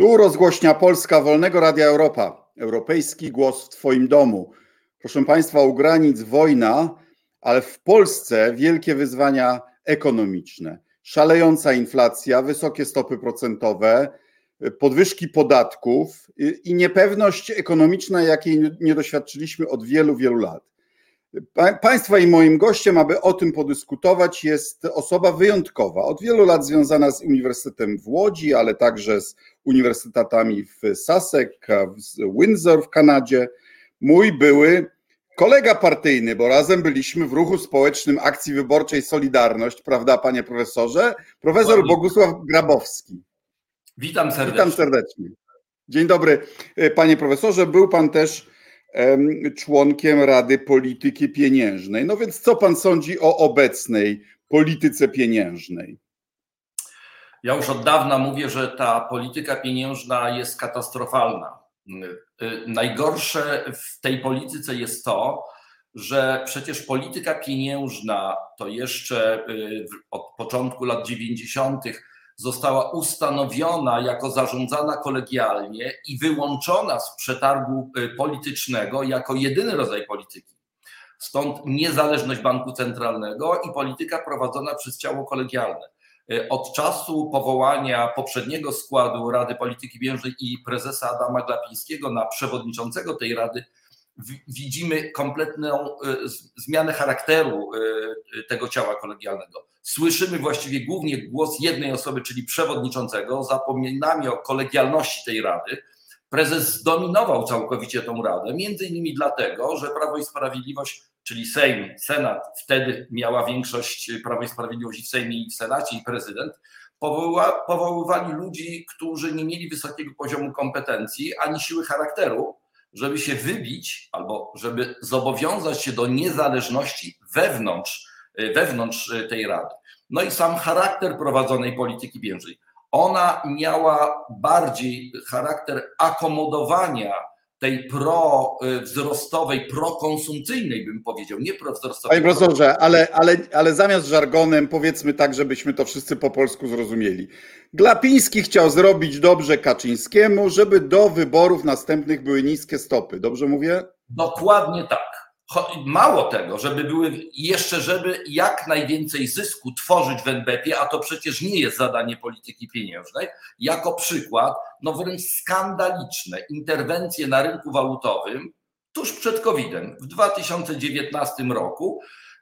Tu rozgłośnia Polska Wolnego Radia Europa. Europejski głos w Twoim domu. Proszę Państwa, u granic wojna, ale w Polsce wielkie wyzwania ekonomiczne. Szalejąca inflacja, wysokie stopy procentowe, podwyżki podatków i niepewność ekonomiczna, jakiej nie doświadczyliśmy od wielu, wielu lat. Państwa i moim gościem, aby o tym podyskutować, jest osoba wyjątkowa. Od wielu lat związana z Uniwersytetem w Łodzi, ale także z uniwersytetami w Sussex, w Windsor w Kanadzie. Mój były kolega partyjny, bo razem byliśmy w ruchu społecznym Akcji Wyborczej Solidarność, prawda, panie profesorze? Profesor Bogusław Grabowski. Witam serdecznie. Witam serdecznie. Dzień dobry, panie profesorze. Był pan też członkiem Rady Polityki Pieniężnej. No więc co pan sądzi o obecnej polityce pieniężnej? Ja już od dawna mówię, że ta polityka pieniężna jest katastrofalna. Najgorsze w tej polityce jest to, że przecież polityka pieniężna to jeszcze y, od początku lat 90 została ustanowiona jako zarządzana kolegialnie i wyłączona z przetargu y, politycznego jako jedyny rodzaj polityki. Stąd niezależność banku centralnego i polityka prowadzona przez ciało kolegialne. Y, od czasu powołania poprzedniego składu Rady Polityki Pieniężnej i prezesa Adama Glapińskiego na przewodniczącego tej rady widzimy kompletną y, zmianę charakteru tego ciała kolegialnego słyszymy właściwie głównie głos jednej osoby, czyli przewodniczącego, zapominamy o kolegialności tej rady. Prezes zdominował całkowicie tą radę, między innymi dlatego, że Prawo i Sprawiedliwość, czyli Sejm, Senat, wtedy miała większość Prawo i Sprawiedliwości w Sejmie i w Senacie i prezydent, powoła, powoływali ludzi, którzy nie mieli wysokiego poziomu kompetencji ani siły charakteru, żeby się wybić albo żeby zobowiązać się do niezależności wewnątrz wewnątrz y, tej Rady. No i sam charakter prowadzonej polityki pieniężnej. Ona miała bardziej charakter akomodowania tej prowzrostowej, prokonsumpcyjnej, bym powiedział, nie prowzrostowej. Panie profesorze, ale, ale, ale zamiast żargonem powiedzmy tak, żebyśmy to wszyscy po polsku zrozumieli. Glapiński chciał zrobić dobrze Kaczyńskiemu, żeby do wyborów następnych były niskie stopy. Dobrze mówię? Dokładnie tak. Mało tego, żeby były jeszcze, żeby jak najwięcej zysku tworzyć w NBP, a to przecież nie jest zadanie polityki pieniężnej, jako przykład, no wręcz skandaliczne interwencje na rynku walutowym tuż przed COVID-em w 2019 roku,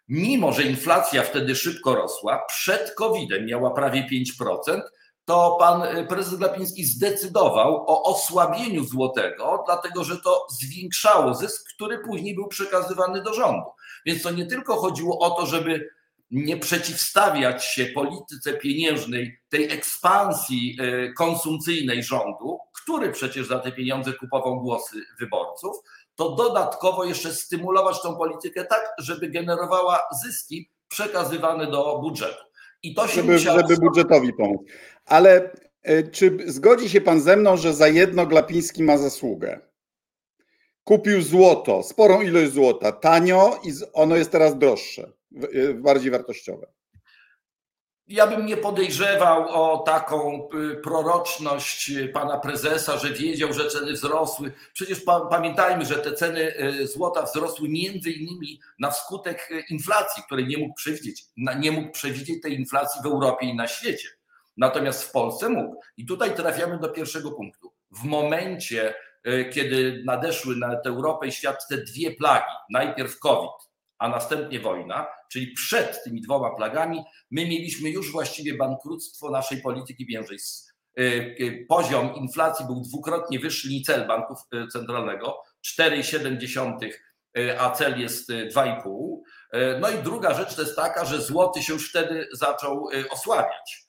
mimo że inflacja wtedy szybko rosła, przed COVID-em miała prawie 5%, to pan y, prezes Glapiński zdecydował o osłabieniu złotego, dlatego że to zwiększało zysk, który później był przekazywany do rządu. Więc to nie tylko chodziło o to, żeby nie przeciwstawiać się polityce pieniężnej, tej ekspansji y, konsumpcyjnej rządu, który przecież za te pieniądze kupował głosy wyborców, to dodatkowo jeszcze stymulować tą politykę tak, żeby generowała zyski przekazywane do budżetu. I to się żeby, musiało... żeby budżetowi pomóc. Ale e, czy zgodzi się pan ze mną, że za jedno Glapiński ma zasługę? Kupił złoto, sporą ilość złota, tanio i ono jest teraz droższe, e, bardziej wartościowe. Ja bym nie podejrzewał o taką y, proroczność pana prezesa, że wiedział, że ceny wzrosły. Przecież pamiętajmy, że te ceny y, złota wzrosły między innymi na skutek y, inflacji, której nie mógł przewidzieć. Nie mógł przewidzieć tej inflacji w Europie i na świecie. Natomiast w Polsce mógł. I tutaj trafiamy do pierwszego punktu. W momencie, kiedy nadeszły na Europę i świat te dwie plagi, najpierw COVID, a następnie wojna, czyli przed tymi dwoma plagami, my mieliśmy już właściwie bankructwo naszej polityki pieniężnej. Y, y, poziom inflacji był dwukrotnie wyższy niż cel banku y, centralnego 4,7, a cel jest 2,5. No i druga rzecz to jest taka, że złoty się już wtedy zaczął osłabiać.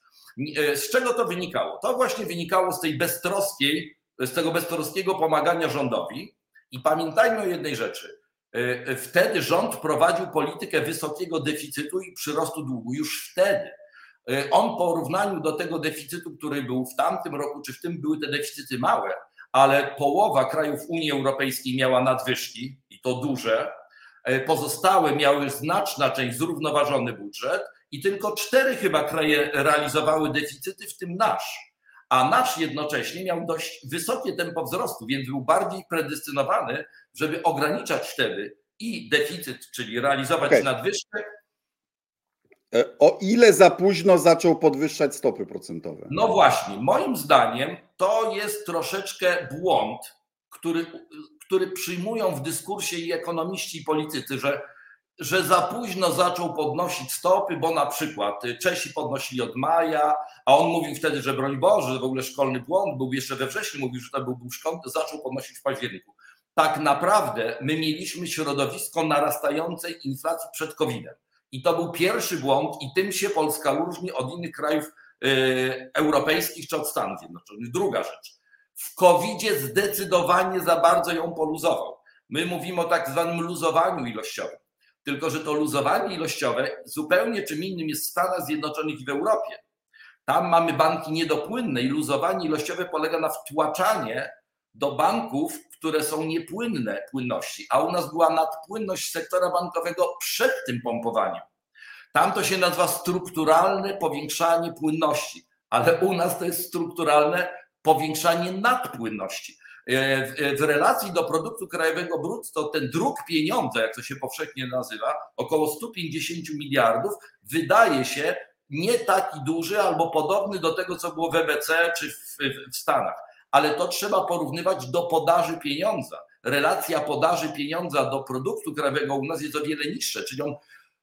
Z czego to wynikało? To właśnie wynikało z tej beztroskiej, z tego beztroskiego pomagania rządowi. I pamiętajmy o jednej rzeczy. E, wtedy rząd prowadził politykę wysokiego deficytu i przyrostu długu. Już wtedy. E, on w porównaniu do tego deficytu, który był w tamtym roku, czy w tym były te deficyty małe, ale połowa krajów Unii Europejskiej miała nadwyżki i to duże. Pozostałe miały znaczna część zrównoważony budżet i tylko cztery chyba kraje realizowały deficyty, w tym nasz. A nasz jednocześnie miał dość wysokie tempo wzrostu, więc był bardziej predestynowany, żeby ograniczać wtedy i deficyt, czyli realizować okay. nadwyżkę. E, o ile za późno zaczął podwyższać stopy procentowe? No właśnie, moim zdaniem to jest troszeczkę błąd, który, który przyjmują w dyskursie i ekonomiści, i politycy, że że za późno zaczął podnosić stopy, bo na przykład Czesi podnosili od maja, a on mówił wtedy, że broń Boże, w ogóle szkolny błąd, był jeszcze we wrześniu, mówił, że to był, był szkolny, zaczął podnosić w październiku. Tak naprawdę my mieliśmy środowisko narastającej inflacji przed COVID-em. I to był pierwszy błąd, i tym się Polska różni od innych krajów yy, europejskich czy od Stanów Zjednoczonych. Druga rzecz. W COVID-zie zdecydowanie za bardzo ją poluzował. My mówimy o tak zwanym luzowaniu ilościowym. Tylko, że to luzowanie ilościowe zupełnie czym innym jest w Stanach Zjednoczonych i w Europie. Tam mamy banki niedopłynne i luzowanie ilościowe polega na wtłaczanie do banków, które są niepłynne płynności, a u nas była nadpłynność sektora bankowego przed tym pompowaniem. Tam to się nazywa strukturalne powiększanie płynności, ale u nas to jest strukturalne powiększanie nadpłynności. E, w relacji do produktu krajowego brutto ten druk pieniądza, jak to się powszechnie nazywa, około 150 miliardów, wydaje się nie taki duży albo podobny do tego, co było w EBC czy w, w Stanach. Ale to trzeba porównywać do podaży pieniądza. Relacja podaży pieniądza do produktu krajowego u nas jest o wiele niższa, czyli on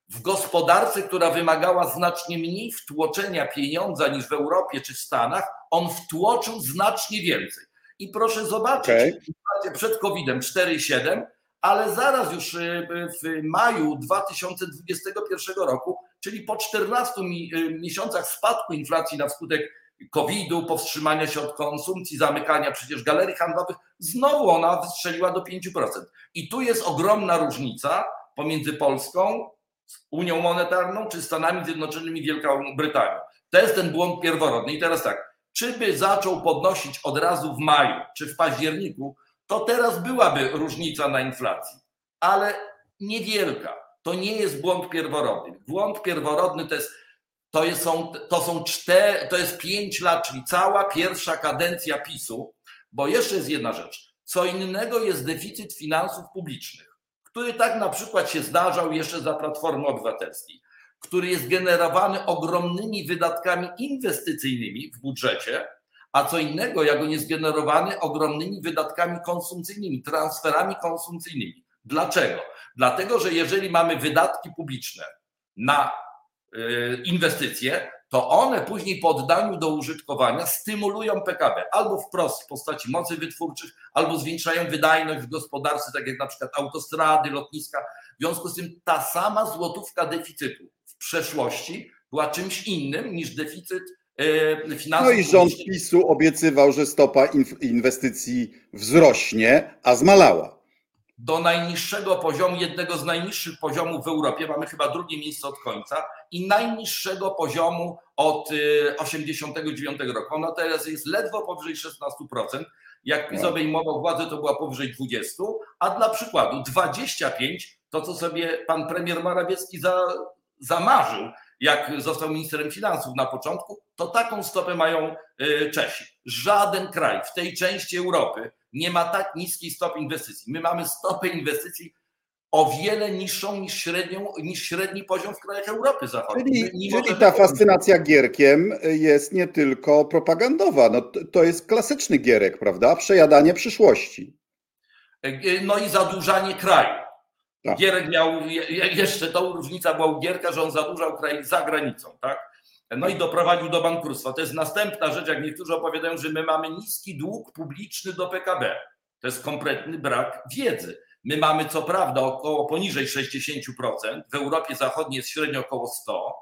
w gospodarce, która wymagała znacznie mniej wtłoczenia pieniądza niż w Europie czy w Stanach, on wtłoczył znacznie więcej. I proszę zobaczyć, okay. przed COVID-em 4,7, ale zaraz już y, w maju 2021 roku, czyli po 14 y, miesiącach spadku inflacji na skutek COVID-u, powstrzymania się od konsumpcji, zamykania przecież galerii handlowych, znowu ona wystrzeliła do 5%. I tu jest ogromna różnica pomiędzy Polską, Unią Monetarną, czy Stanami Zjednoczonymi Wielką Brytanią. To jest ten błąd pierworodny. I teraz tak, czy by zaczął podnosić od razu w maju czy w październiku, to teraz byłaby różnica na inflacji, ale niewielka. To nie jest błąd pierworodny. Błąd pierworodny to jest to, jest, są, to są cztery, to jest pięć lat, czyli cała pierwsza kadencja PiSu, bo jeszcze jest jedna rzecz. Co innego jest deficyt finansów publicznych, który tak na przykład się zdarzał jeszcze za Platformy Obywatelskiej który jest generowany ogromnymi wydatkami inwestycyjnymi w budżecie, a co innego, jak on jest generowany ogromnymi wydatkami konsumpcyjnymi, transferami konsumpcyjnymi. Dlaczego? Dlatego, że jeżeli mamy wydatki publiczne na y, inwestycje, to one później po oddaniu do użytkowania stymulują PKB albo wprost w postaci mocy wytwórczych, albo zwiększają wydajność w gospodarce, tak jak na przykład autostrady, lotniska. W związku z tym ta sama złotówka deficytu przeszłości była czymś innym niż deficyt e, finansów. No i rząd PiSu obiecywał, że stopa inwestycji wzrośnie, a zmalała. Do najniższego poziomu, jednego z najniższych poziomów w Europie, mamy chyba drugie miejsce od końca, i najniższego poziomu od 1989 e, roku. Ona teraz jest ledwo powyżej 16%. Jak PiS obejmował władzę, to była powyżej 20%, a dla przykładu 25% to, co sobie pan premier Morawiecki za, zamarzył, jak został ministrem finansów na początku, to taką stopę mają y, Czesi. Żaden kraj w tej części Europy nie ma tak niskiej stopy inwestycji. My mamy stopę inwestycji o wiele niższą niż, średnią, niż średni poziom w krajach Europy Zachodniej. Czyli, czyli ta fascynacja gierkiem jest nie tylko propagandowa, no, to jest klasyczny gierek, prawda? Przejadanie przyszłości. Y, no i zadłużanie kraju. Tak. Gierek miał, jeszcze tą różnica była u Gierka, że on zadłużał kraj za granicą, tak? No i doprowadził do bankructwa. To jest następna rzecz, jak niektórzy opowiadają, że my mamy niski dług publiczny do PKB. To jest kompletny brak wiedzy. My mamy co prawda około poniżej 60%, w Europie Zachodniej jest średnio około 100,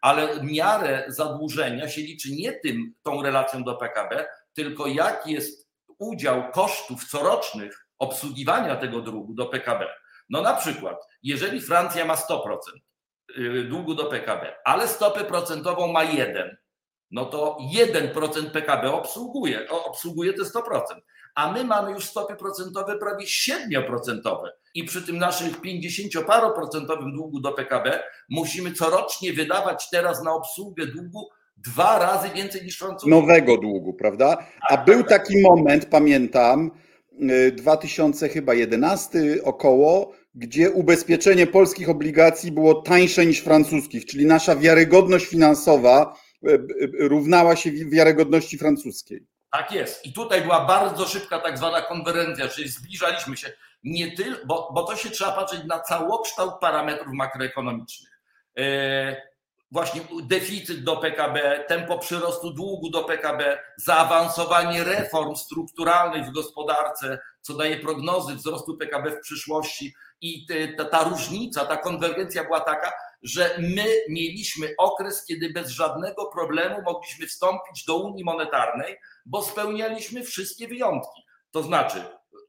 ale miarę zadłużenia się liczy nie tym, tą relacją do PKB, tylko jaki jest udział kosztów corocznych obsługiwania tego długu do PKB. No na przykład, jeżeli Francja ma 100% y, długu do PKB, ale stopę procentową ma 1, no to 1% PKB obsługuje, obsługuje te 100%. A my mamy już stopy procentowe prawie 7% i przy tym naszym 50-paroprocentowym długu do PKB musimy corocznie wydawać teraz na obsługę długu Dwa razy więcej niż Francuzi. Nowego długu, prawda? A Tak, był tak, tak. taki moment, pamiętam, 2011 około, gdzie ubezpieczenie polskich obligacji było tańsze niż francuskich, czyli nasza wiarygodność finansowa y, y, równała się wi- wiarygodności francuskiej. Tak jest. I tutaj była bardzo szybka tak zwana konwerencja, czyli zbliżaliśmy się nie tylko, bo, bo to się trzeba patrzeć na całokształt parametrów makroekonomicznych. Właśnie deficyt do PKB, tempo przyrostu długu do PKB, zaawansowanie reform strukturalnych w gospodarce, co daje prognozy wzrostu PKB w przyszłości. I ta, ta różnica, ta konwergencja była taka, że my mieliśmy okres, kiedy bez żadnego problemu mogliśmy wstąpić do Unii Monetarnej, bo spełnialiśmy wszystkie wyjątki. To znaczy,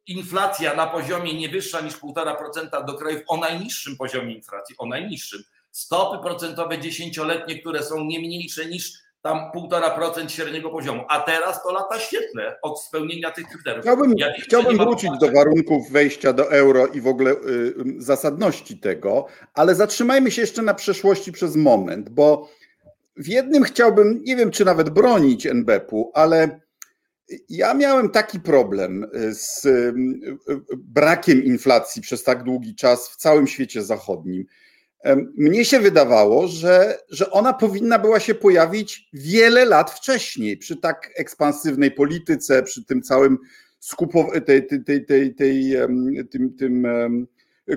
inflacja na poziomie nie wyższa niż 1,5% do krajów o najniższym poziomie inflacji, o najniższym. Stopy procentowe dziesięcioletnie, które są nie mniejsze niż tam 1,5% średniego poziomu. A teraz to lata świetne od spełnienia tych kryteriów. Chciałbym, Ja chciałbym wrócić do warunków wejścia do euro i w ogóle y, zasadności tego, ale zatrzymajmy się jeszcze na przeszłości przez moment, bo w jednym chciałbym, nie wiem czy nawet bronić NBP-u, ale ja miałem taki problem z y, y, brakiem inflacji przez tak długi czas w całym świecie zachodnim. Mnie się wydawało, że, że ona powinna była się pojawić wiele lat wcześniej, przy tak ekspansywnej polityce, przy tym całym skupow- tej, tej, tej, tej, tej, tym, tym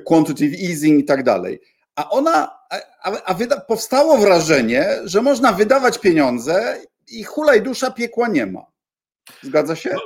quantitative easing i tak dalej. A ona, a, a- wyda, powstało wrażenie, że można wydawać pieniądze i hulaj dusza piekła nie ma. Zgadza się?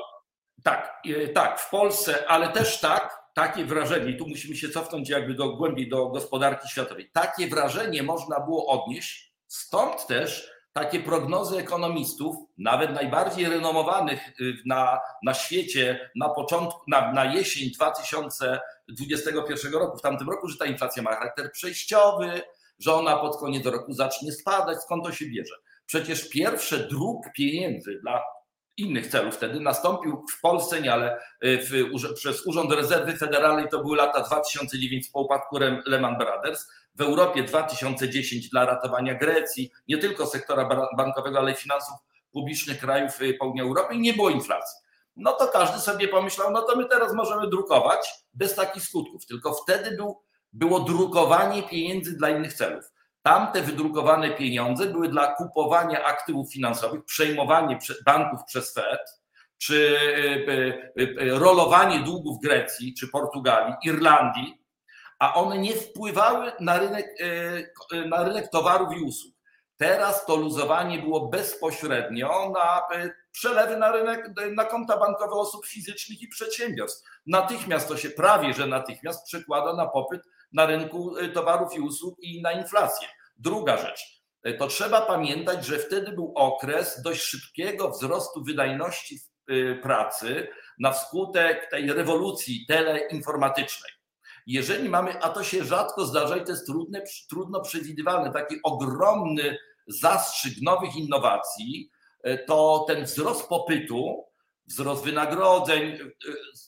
Tak, e, tak, w Polsce, ale też tak, takie wrażenie, tu musimy się cofnąć jakby do głębiej do gospodarki światowej. Takie wrażenie można było odnieść, stąd też takie prognozy ekonomistów, nawet najbardziej renomowanych y, na, na świecie na początku, na, na jesień 2021 roku, w tamtym roku, że ta inflacja ma charakter przejściowy, że ona pod koniec roku zacznie spadać. Skąd to się bierze? Przecież pierwszy druk pieniędzy dla innych celów wtedy nastąpił w Polsce, nie, ale y, w, przez Urząd Rezerwy Federalnej to były lata 2009 po upadku Lehman Brothers, w Europie 2010 dla ratowania Grecji, nie tylko sektora ba- bankowego, ale i finansów publicznych krajów y, południa Europy i nie było inflacji. No to każdy sobie pomyślał, no to my teraz możemy drukować bez takich skutków. Tylko wtedy był, było drukowanie pieniędzy dla innych celów. Tamte wydrukowane pieniądze były dla kupowania aktywów finansowych, przejmowanie prze- banków przez Fed, czy y, y, y, rolowanie długów Grecji, czy Portugalii, Irlandii, a one nie wpływały na rynek, na rynek towarów i usług. Teraz to luzowanie było bezpośrednio na przelewy na rynek, na konta bankowe osób fizycznych i przedsiębiorstw. Natychmiast to się prawie, że natychmiast przekłada na popyt na rynku y, towarów i usług i na inflację. Druga rzecz, y, to trzeba pamiętać, że wtedy był okres dość szybkiego wzrostu wydajności y, pracy na wskutek tej rewolucji teleinformatycznej. Jeżeli mamy, a to się rzadko zdarza i to jest trudne, trudno przewidywalne, taki ogromny zastrzyk nowych innowacji, to ten wzrost popytu, wzrost wynagrodzeń, y,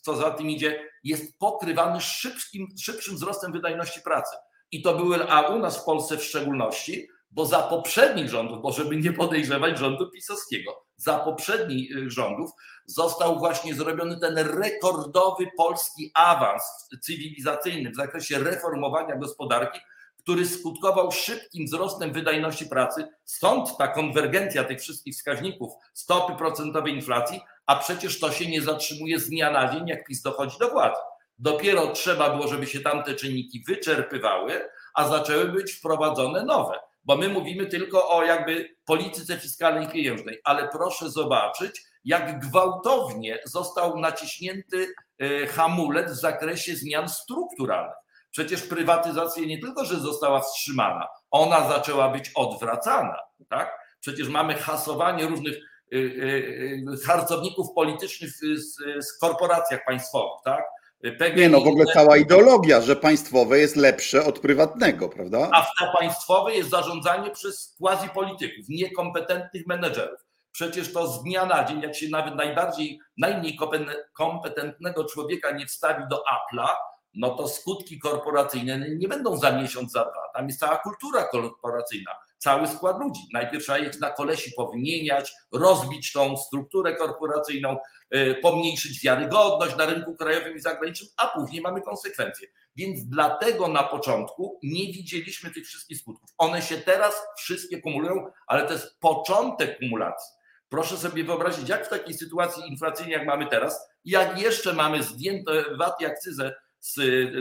co za tym idzie, jest pokrywany szybkim, szybszym wzrostem wydajności pracy. I to były, a u nas w Polsce w szczególności, bo za poprzednich rządów, bo żeby nie podejrzewać rządu pisowskiego, za poprzednich y, rządów został właśnie zrobiony ten rekordowy polski awans cywilizacyjny w zakresie reformowania gospodarki, który skutkował szybkim wzrostem wydajności pracy. Stąd ta konwergencja tych wszystkich wskaźników stopy procentowej inflacji, a przecież to się nie zatrzymuje z dnia na dzień, jak PiS dochodzi do władzy. Dopiero trzeba było, żeby się tamte czynniki wyczerpywały, a zaczęły być wprowadzone nowe. Bo my mówimy tylko o jakby polityce fiskalnej pieniężnej, ale proszę zobaczyć, jak gwałtownie został naciśnięty e, hamulec w zakresie zmian strukturalnych. Przecież prywatyzacja nie tylko, że została wstrzymana, ona zaczęła być odwracana. Tak? Przecież mamy hasowanie różnych y, y, y, harcowników politycznych z, z korporacjach państwowych. Tak? PGNiG, Nie no, w ogóle cała ideologia, że państwowe jest lepsze od prywatnego, prawda? a w to państwowe jest zarządzanie przez quasi-polityków, niekompetentnych menedżerów. Przecież to z dnia na dzień, jak się nawet najbardziej, najmniej kompe- kompetentnego człowieka nie wstawi do Apple'a, no to skutki korporacyjne nie będą za miesiąc, za dwa. Tam jest cała kultura korporacyjna, cały skład ludzi. Najpierw trzeba ich na kolesi powymieniać, rozbić tą strukturę korporacyjną, y, pomniejszyć wiarygodność na rynku krajowym i zagranicznym, a później mamy konsekwencje. Więc dlatego na początku nie widzieliśmy tych wszystkich skutków. One się teraz wszystkie kumulują, ale to jest początek kumulacji. Proszę sobie wyobrazić, jak w takiej sytuacji inflacyjnej, jak mamy teraz, jak jeszcze mamy zdjęte VAT i akcyzę z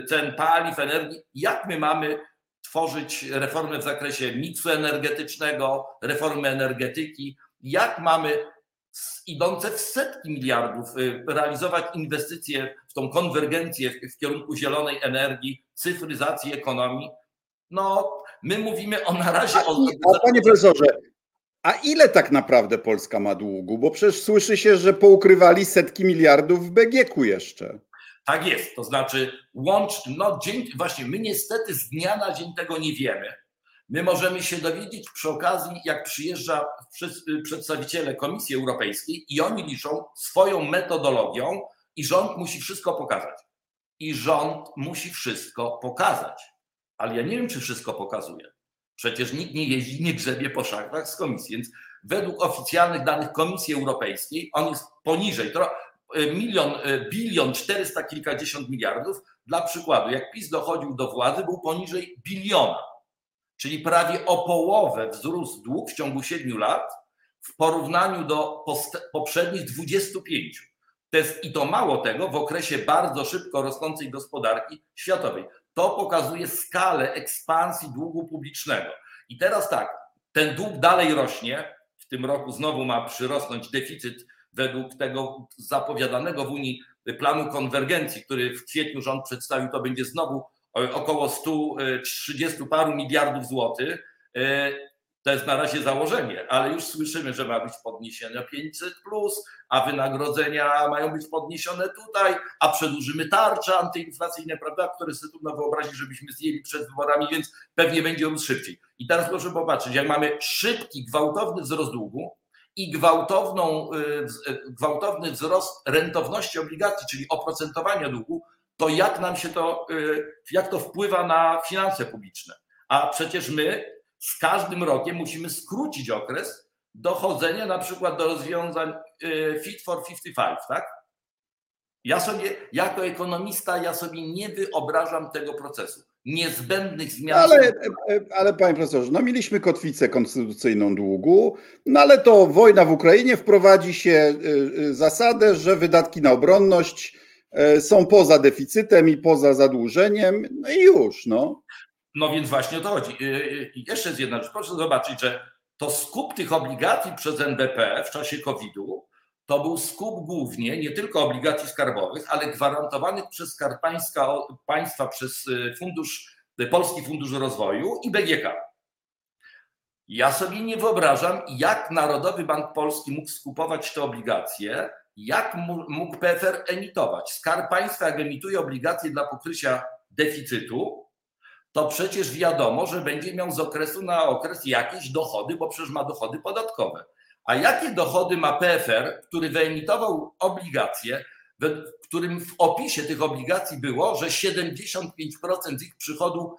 cen paliw, energii, jak my mamy tworzyć reformy w zakresie miksu energetycznego, reformy energetyki, jak mamy idące w setki miliardów y, realizować inwestycje w tą konwergencję w, kierunku zielonej energii, cyfryzacji ekonomii. No, my mówimy o na razie. O... a panie profesorze, a ile tak naprawdę Polska ma długu? Bo przecież słyszy się, że poukrywali setki miliardów w BGK jeszcze. Tak jest, to znaczy łącz, no dzień, właśnie my niestety z dnia na dzień tego nie wiemy. My możemy się dowiedzieć przy okazji, jak przyjeżdża przedstawiciele Komisji Europejskiej i oni liczą swoją metodologią i rząd musi wszystko pokazać. I rząd musi wszystko pokazać. Ale ja nie wiem, czy wszystko pokazuje. Przecież nikt nie jeździ, nie grzebie po szachtach z komisji. Więc według oficjalnych danych Komisji Europejskiej on jest poniżej, milion, e, bilion, czterysta kilkadziesiąt miliardów. Dla przykładu, jak PiS dochodził do władzy, był poniżej biliona, czyli prawie o połowę wzrósł dług w ciągu siedmiu lat w porównaniu do poprzednich 25. To jest, I to mało tego, w okresie bardzo szybko rosnącej gospodarki światowej. To pokazuje skalę ekspansji długu publicznego. I teraz tak, ten dług dalej rośnie. W tym roku znowu ma przyrosnąć deficyt według tego zapowiadanego w Unii planu konwergencji, który w kwietniu rząd przedstawił, to będzie znowu e, około 130 paru miliardów złotych. E, to jest na razie założenie, ale już słyszymy, że ma być podniesione 500, plus, a wynagrodzenia mają być podniesione tutaj, a przedłużymy tarcze antyinflacyjne, prawda, które sobie trudno wyobrazić, żebyśmy zjęli przed wyborami, więc pewnie będzie on szybciej. I teraz proszę popatrzeć, jak mamy szybki, gwałtowny wzrost długu, i gwałtowną, y, y, gwałtowny wzrost rentowności obligacji, czyli oprocentowania długu, to jak nam się to, y, jak to wpływa na finanse publiczne. A przecież my z każdym rokiem musimy skrócić okres dochodzenia na przykład do rozwiązań Fit for 55, tak? Ja sobie, jako ekonomista, ja sobie nie wyobrażam tego procesu niezbędnych zmian. Ale, ale panie profesorze, no mieliśmy kotwicę konstytucyjną długu, no ale to wojna w Ukrainie wprowadzi się y, zasadę, że wydatki na obronność są poza deficytem i poza zadłużeniem, no i już, no. No więc właśnie o to chodzi. Jeszcze jest jedna rzecz. Proszę zobaczyć, że to skup tych obligacji przez NBP w czasie COVID-u to był skup głównie nie tylko obligacji skarbowych, ale gwarantowanych przez Skarb Państwa, przez y, fundusz, y, Polski Fundusz Rozwoju i BGK. Ja sobie nie wyobrażam, jak Narodowy Bank Polski mógł skupować te obligacje, jak mógł PFR emitować. Skarb Państwa, jak emituje obligacje dla pokrycia deficytu, to przecież wiadomo, że będzie miał z okresu na okres jakieś dochody, bo przecież ma dochody podatkowe. A jakie dochody ma PFR, który wyemitował obligacje, w którym w opisie tych obligacji było, że 75% z ich przychodu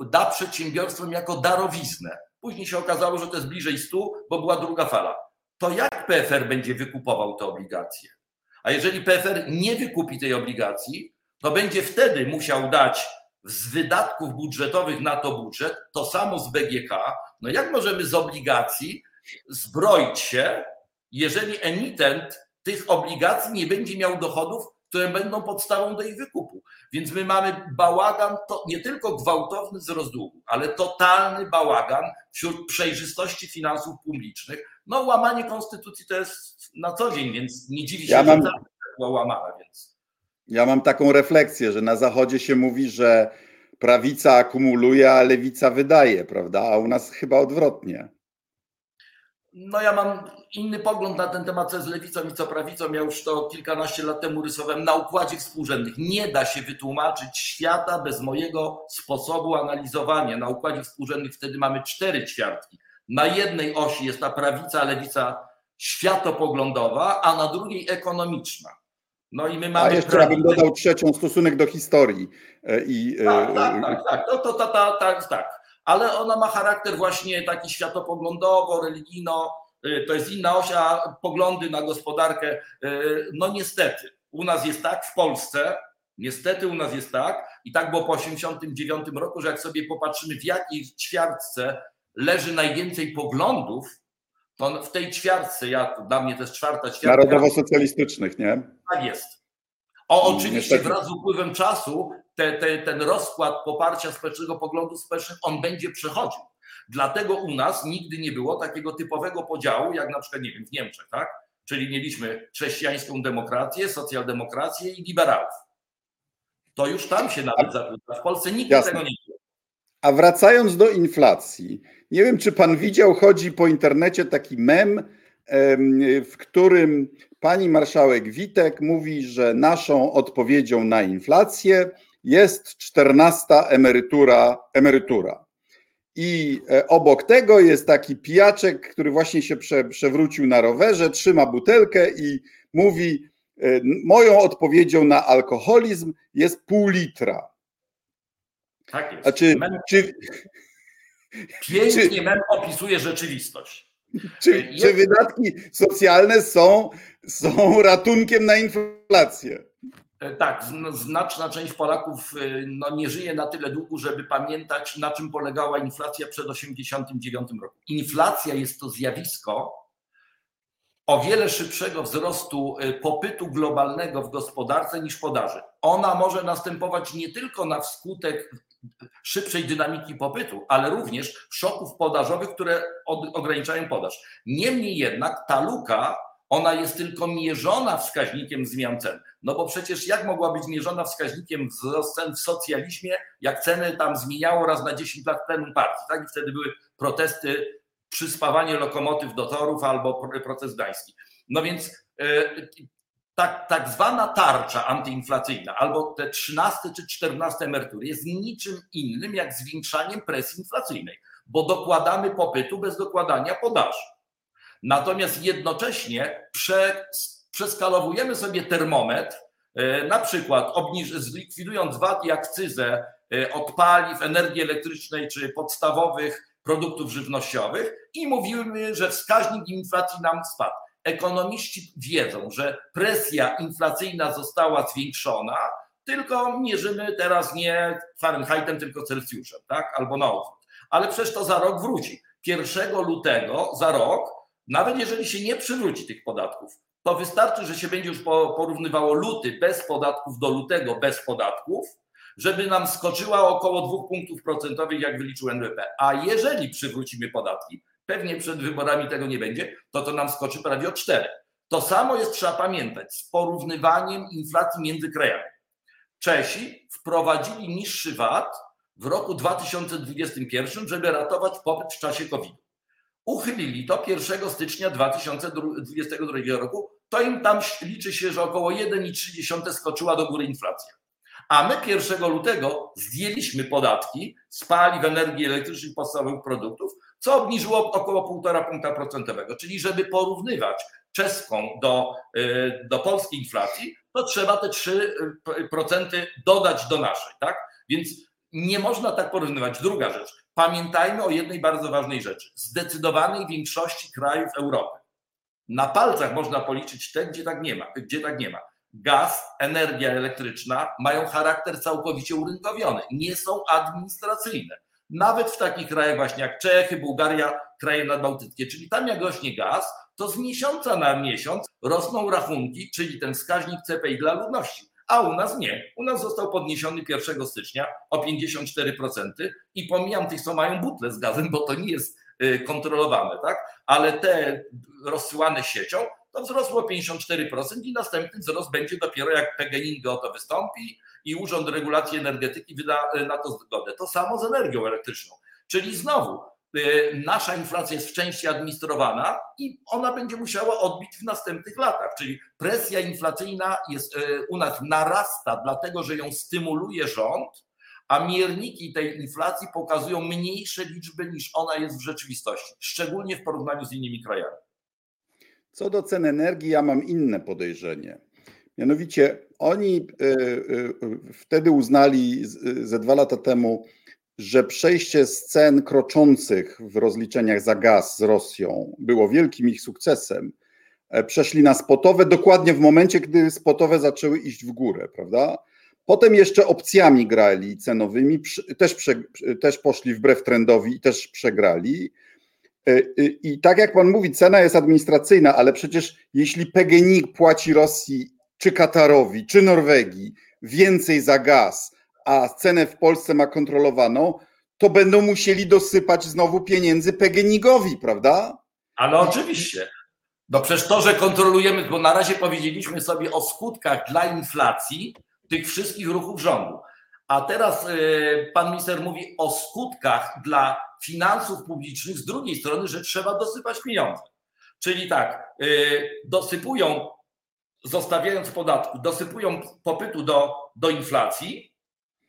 da przedsiębiorstwom jako darowiznę. Później się okazało, że to jest bliżej 100, bo była druga fala. To jak PFR będzie wykupował te obligacje? A jeżeli PFR nie wykupi tej obligacji, to będzie wtedy musiał dać z wydatków budżetowych na to budżet, to samo z BGK. No jak możemy z obligacji zbroić się, jeżeli emitent tych obligacji nie będzie miał dochodów, które będą podstawą do ich wykupu. Więc my mamy bałagan, to nie tylko gwałtowny wzrost długu, ale totalny bałagan wśród przejrzystości finansów publicznych. No łamanie konstytucji to jest na co dzień, więc nie dziwi się, ja mam, że była łamana. Więc. Ja mam taką refleksję, że na Zachodzie się mówi, że prawica akumuluje, a lewica wydaje, prawda? A u nas chyba odwrotnie. No ja mam inny pogląd na ten temat, co jest lewicą i co prawicą. Ja już to kilkanaście lat temu rysowałem na układzie współrzędnych. Nie da się wytłumaczyć świata bez mojego sposobu analizowania. Na układzie współrzędnych wtedy mamy cztery ćwiartki. Na jednej osi jest ta prawica, lewica światopoglądowa, a na drugiej ekonomiczna. No i my mamy. A jeszcze prawicę... bym dodał trzecią stosunek do historii. E, I, tak, tak, tak, tak. To, to, to, tak, tak. Ale ona ma charakter właśnie taki światopoglądowo, religijno, y, to jest inna osia, poglądy na gospodarkę. Y, no niestety, u nas jest tak w Polsce, niestety u nas jest tak i tak było po 1989 roku, że jak sobie popatrzymy w jakiej ćwiartce leży najwięcej poglądów, to w tej ćwiartce, ja, dla mnie to jest czwarta ćwiartka. Narodowo-socjalistycznych, nie? Tak jest. O, oczywiście Niestety. wraz z upływem czasu te, te, ten rozkład poparcia społecznego poglądu społecznych, on będzie przechodził. Dlatego u nas nigdy nie było takiego typowego podziału, jak na przykład, nie wiem, w Niemczech, tak? Czyli mieliśmy chrześcijańską demokrację, socjaldemokrację i liberałów. To już tam się nawet zakłada. W Polsce nigdy Jasne. tego nie było. A wracając do inflacji, nie wiem, czy pan widział, chodzi po internecie taki mem, w którym pani marszałek Witek mówi, że naszą odpowiedzią na inflację jest 14 emerytura. emerytura. I e, obok tego jest taki pijaczek, który właśnie się prze, przewrócił na rowerze, trzyma butelkę i mówi: e, Moją odpowiedzią na alkoholizm jest pół litra. Tak jest. A czy, mem, czy, pięknie czy, opisuje rzeczywistość. Czy, jest, czy wydatki socjalne są, są ratunkiem na inflację? E, tak, znaczna część Polaków e, no, nie żyje na tyle długo, żeby pamiętać, na czym polegała inflacja przed 1989 roku. Inflacja jest to zjawisko o wiele szybszego wzrostu e, popytu globalnego w gospodarce niż podaży. Ona może następować nie tylko na wskutek szybszej dynamiki popytu, ale również szoków podażowych, które ograniczają podaż. Niemniej jednak ta luka ona jest tylko mierzona wskaźnikiem zmian cen. No bo przecież jak mogła być mierzona wskaźnikiem wzrost cen w socjalizmie, jak ceny tam zmieniało raz na 10 lat plenum partii, tak? I wtedy były protesty, przyspawanie lokomotyw do torów albo proces gdański. No więc yy, tak, tak zwana tarcza antyinflacyjna albo te 13 czy 14 emerytury jest niczym innym jak zwiększaniem presji inflacyjnej, bo dokładamy popytu bez dokładania podaży. Natomiast jednocześnie prze, przeskalowujemy sobie termometr, e, na przykład obniż, zlikwidując VAT i akcyzę e, od paliw, energii elektrycznej czy podstawowych produktów żywnościowych i mówimy, że wskaźnik inflacji nam spadł. Ekonomiści wiedzą, że presja inflacyjna została zwiększona, tylko mierzymy teraz nie Fahrenheitem, tylko Celsjuszem, tak? Albo na odwrót. Ale przecież to za rok wróci. 1 lutego za rok nawet jeżeli się nie przywróci tych podatków, to wystarczy, że się będzie już porównywało luty bez podatków do lutego bez podatków, żeby nam skoczyła około dwóch punktów procentowych, jak wyliczył NBP. A jeżeli przywrócimy podatki, pewnie przed wyborami tego nie będzie, to to nam skoczy prawie o cztery. To samo jest, trzeba pamiętać, z porównywaniem inflacji między krajami. Czesi wprowadzili niższy VAT w roku 2021, żeby ratować popyt w czasie COVID uchylili to 1 stycznia 2022 roku, to im tam liczy się, że około 1,3 skoczyła do góry inflacja. A my 1 lutego zdjęliśmy podatki z paliw, energii elektrycznej, podstawowych produktów, co obniżyło około 1,5 punkta procentowego. Czyli żeby porównywać czeską do, y, do polskiej inflacji, to trzeba te 3% dodać do naszej. Tak? Więc nie można tak porównywać. Druga rzecz, pamiętajmy o jednej bardzo ważnej rzeczy. Zdecydowanej większości krajów Europy. Na palcach można policzyć te, gdzie tak nie ma. Gdzie tak nie ma. Gaz, energia elektryczna mają charakter całkowicie urynkowiony, nie są administracyjne. Nawet w takich krajach właśnie jak Czechy, Bułgaria, kraje nadbałtyckie, czyli tam jak rośnie gaz, to z miesiąca na miesiąc rosną rachunki, czyli ten wskaźnik CPI dla ludności a u nas nie. U nas został podniesiony 1 stycznia o 54% i pomijam tych, co mają butle z gazem, bo to nie jest y, kontrolowane, tak? Ale te rozsyłane siecią, to wzrosło 54% i następny wzrost będzie dopiero jak PGNiG o to wystąpi i Urząd Regulacji Energetyki wyda y, na to zgodę. To samo z energią elektryczną. Czyli znowu nasza inflacja jest w części administrowana i ona będzie musiała odbić w następnych latach. Czyli presja inflacyjna jest, y, u nas narasta, dlatego że ją stymuluje rząd, a mierniki tej inflacji pokazują mniejsze liczby niż ona jest w rzeczywistości, szczególnie w porównaniu z innymi krajami. Co do cen energii, ja mam inne podejrzenie. Mianowicie oni y, wtedy uznali ze dwa lata temu, że przejście z cen kroczących w rozliczeniach za gaz z Rosją było wielkim ich sukcesem, e, przeszli na spotowe dokładnie w momencie, gdy spotowe zaczęły iść w górę, prawda? Potem jeszcze opcjami grali cenowymi, też, też poszli wbrew trendowi i też przegrali. E, I tak jak pan mówi, cena jest administracyjna, ale przecież jeśli PGNiG płaci Rosji, czy Katarowi, czy Norwegii więcej za gaz, a cenę w Polsce ma kontrolowaną, to będą musieli dosypać znowu pieniędzy PGNiG-owi, prawda? Ale oczywiście. No przecież to, że kontrolujemy, bo na razie powiedzieliśmy sobie o skutkach dla inflacji tych wszystkich ruchów rządu. A teraz y, pan minister mówi o skutkach dla finansów publicznych z drugiej strony, że trzeba dosypać pieniądze. Czyli tak, y, dosypują, zostawiając podatku, dosypują popytu do, do inflacji,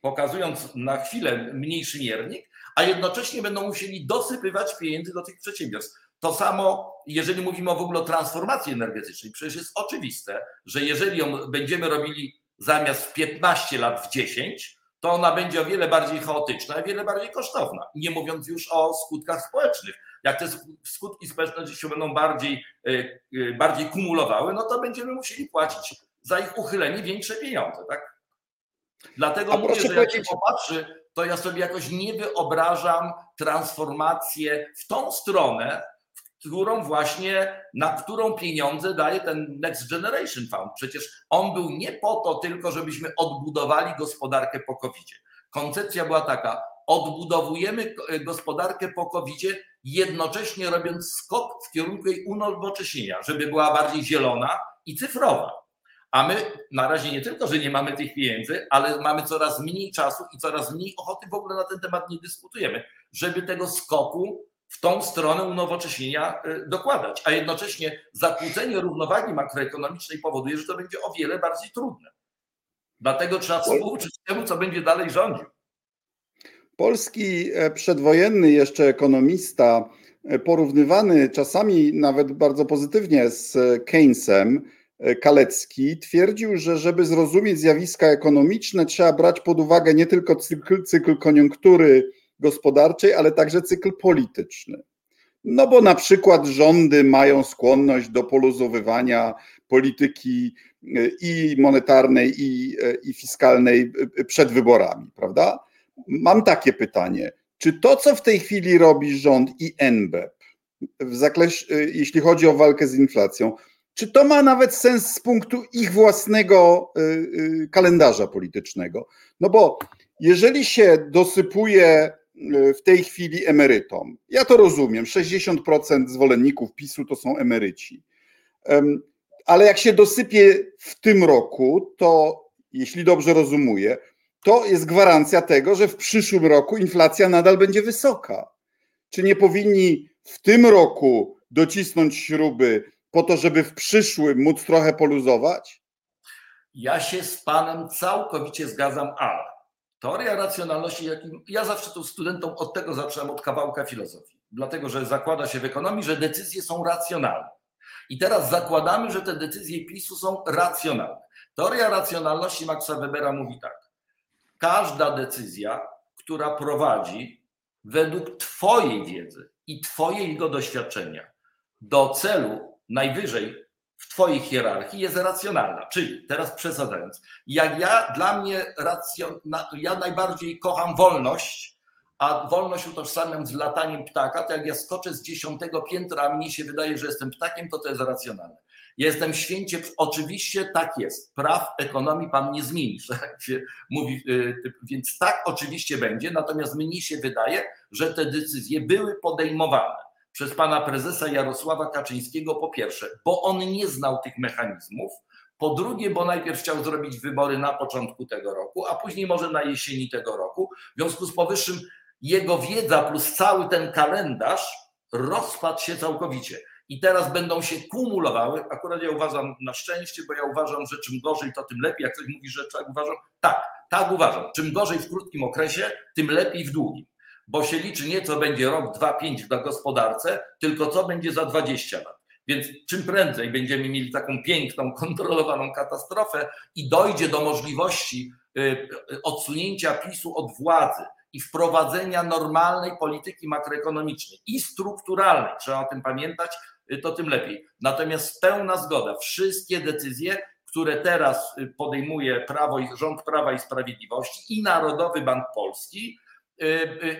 pokazując na chwilę mniejszy miernik, a jednocześnie będą musieli dosypywać pieniędzy do tych przedsiębiorstw. To samo, jeżeli mówimy w ogóle o transformacji energetycznej, przecież jest oczywiste, że jeżeli ją będziemy robili zamiast 15 lat w 10, to ona będzie o wiele bardziej chaotyczna i wiele bardziej kosztowna. Nie mówiąc już o skutkach społecznych. Jak te skutki społeczne się będą bardziej, e, e, bardziej kumulowały, no to będziemy musieli płacić za ich uchylenie większe pieniądze. Tak? Dlatego A mówię, że jak się popatrzy, to ja sobie jakoś nie wyobrażam transformację w tą stronę, którą właśnie, na którą pieniądze daje ten Next Generation Fund. Przecież on był nie po to tylko, żebyśmy odbudowali gospodarkę po covid -zie. Koncepcja była taka, odbudowujemy gospodarkę po covid jednocześnie robiąc skok w kierunku jej unowocześnienia, żeby była bardziej zielona i cyfrowa. A my na razie nie tylko, że nie mamy tych pieniędzy, ale mamy coraz mniej czasu i coraz mniej ochoty w ogóle na ten temat nie dyskutujemy, żeby tego skoku w tą stronę unowocześnienia y, dokładać. A jednocześnie zakłócenie równowagi makroekonomicznej powoduje, że to będzie o wiele bardziej trudne. Dlatego trzeba współczuć temu, co będzie dalej rządził. Polski e, przedwojenny jeszcze ekonomista, e, porównywany czasami nawet bardzo pozytywnie z e, Keynesem, Kalecki twierdził, że żeby zrozumieć zjawiska ekonomiczne, trzeba brać pod uwagę nie tylko cykl, cykl koniunktury gospodarczej, ale także cykl polityczny. No bo na przykład rządy mają skłonność do poluzowywania polityki e, i monetarnej, i, e, i fiskalnej e, przed wyborami, prawda? Mam takie pytanie. Czy to, co w tej chwili robi rząd i NBP, w zakresie, jeśli chodzi o walkę z inflacją, czy to ma nawet sens z punktu ich własnego kalendarza politycznego? No bo jeżeli się dosypuje Y, w tej chwili emerytom. Ja to rozumiem. 60% zwolenników PiSu to są emeryci. Ale jak się dosypie w tym roku, to jeśli dobrze rozumuję, to jest gwarancja tego, że w przyszłym roku inflacja nadal będzie wysoka. Czy nie powinni w tym roku docisnąć śruby po to, żeby w przyszłym móc trochę poluzować? Ja się z panem całkowicie zgadzam, ale Teoria racjonalności, jakim ja zawsze tu studentom od tego zaczynam, od kawałka filozofii. Dlatego, że zakłada się w ekonomii, że decyzje są racjonalne. I teraz zakładamy, że te decyzje PiSu są racjonalne. Teoria racjonalności Maxa Webera mówi tak. Każda decyzja, która prowadzi według Twojej wiedzy i Twojego doświadczenia do celu najwyżej w Twojej hierarchii jest racjonalna. Czyli, teraz przesadzając, jak ja, dla mnie, racjon, ja najbardziej kocham wolność, a wolność utożsamiam z lataniem ptaka, to jak ja skoczę z dziesiątego piętra, a mnie się wydaje, że jestem ptakiem, to to jest racjonalne. Jestem święcie, oczywiście tak jest. Praw ekonomii pan nie zmieni, jak się mówi, y, więc tak oczywiście będzie, natomiast mnie się wydaje, że te decyzje były podejmowane przez pana prezesa Jarosława Kaczyńskiego po pierwsze, bo on nie znał tych mechanizmów, po drugie, bo najpierw chciał zrobić wybory na początku tego roku, a później może na jesieni tego roku. W związku z powyższym jego wiedza plus cały ten kalendarz rozpadł się całkowicie. I teraz będą się kumulowały. Akurat ja uważam na szczęście, bo ja uważam, że czym gorzej, to tym lepiej. Jak ktoś mówi, że tak uważam, tak, tak uważam. Czym gorzej w krótkim okresie, tym lepiej w długim bo się liczy nie co będzie rok, dwa, pięć w gospodarce, tylko co będzie za 20 lat. Więc czym prędzej będziemy mieli taką piękną, kontrolowaną katastrofę i dojdzie do możliwości y, y, odsunięcia PiSu od władzy i wprowadzenia normalnej polityki makroekonomicznej i strukturalnej, trzeba o tym pamiętać, to tym lepiej. Natomiast pełna zgoda, wszystkie decyzje, które teraz podejmuje prawo rząd Prawa i Sprawiedliwości i Narodowy Bank Polski, Y, y,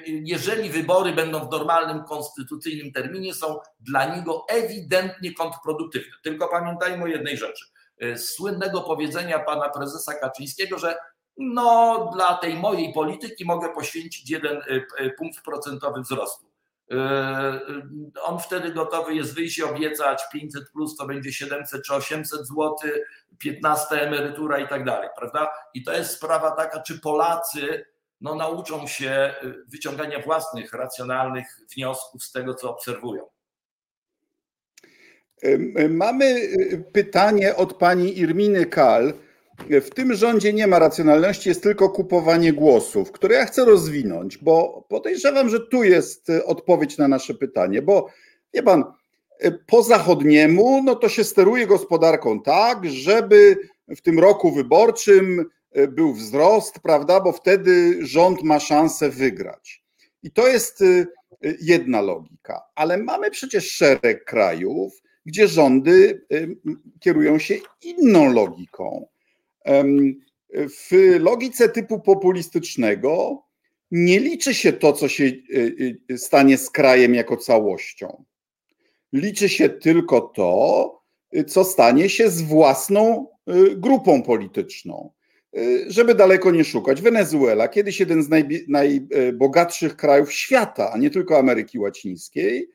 jeżeli wybory będą w normalnym, konstytucyjnym terminie, są dla niego ewidentnie kontrproduktywne. Tylko pamiętajmy o jednej rzeczy. Y, słynnego powiedzenia pana prezesa Kaczyńskiego, że no, dla tej mojej polityki mogę poświęcić jeden punkt procentowy wzrostu. On wtedy gotowy jest wyjść i obiecać 500 plus to będzie 700 czy 800 zł, 15 emerytura i tak dalej, prawda? I to jest sprawa taka, czy Polacy no, nauczą się y, wyciągania własnych, racjonalnych wniosków z tego, co obserwują. Mamy y, pytanie od pani Irminy Kal. W tym rządzie nie ma racjonalności, jest tylko kupowanie głosów, które ja chcę rozwinąć, bo podejrzewam, że tu jest y, odpowiedź na nasze pytanie, bo wie pan, po zachodniemu, no to się steruje gospodarką tak, żeby w tym roku wyborczym był wzrost, prawda, bo wtedy rząd ma szansę wygrać. I to jest e, jedna logika, ale mamy przecież szereg krajów, gdzie rządy e, kierują się inną logiką. W logice typu populistycznego nie liczy się to, co się stanie z krajem jako całością. Liczy się tylko to, co stanie się z własną grupą polityczną. Y, żeby daleko nie szukać, Wenezuela, kiedyś jeden z najbogatszych krajów świata, a nie tylko Ameryki Łacińskiej,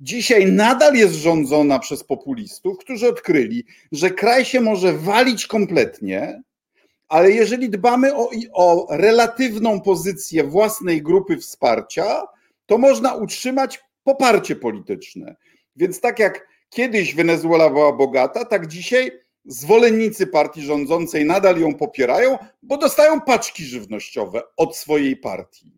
dzisiaj nadal jest rządzona przez populistów, którzy odkryli, że kraj się może walić kompletnie, ale jeżeli dbamy o, o relatywną pozycję własnej grupy wsparcia, to można utrzymać poparcie polityczne. Więc tak jak kiedyś Wenezuela była bogata, tak dzisiaj zwolennicy partii rządzącej nadal ją popierają, bo dostają paczki żywnościowe od swojej partii.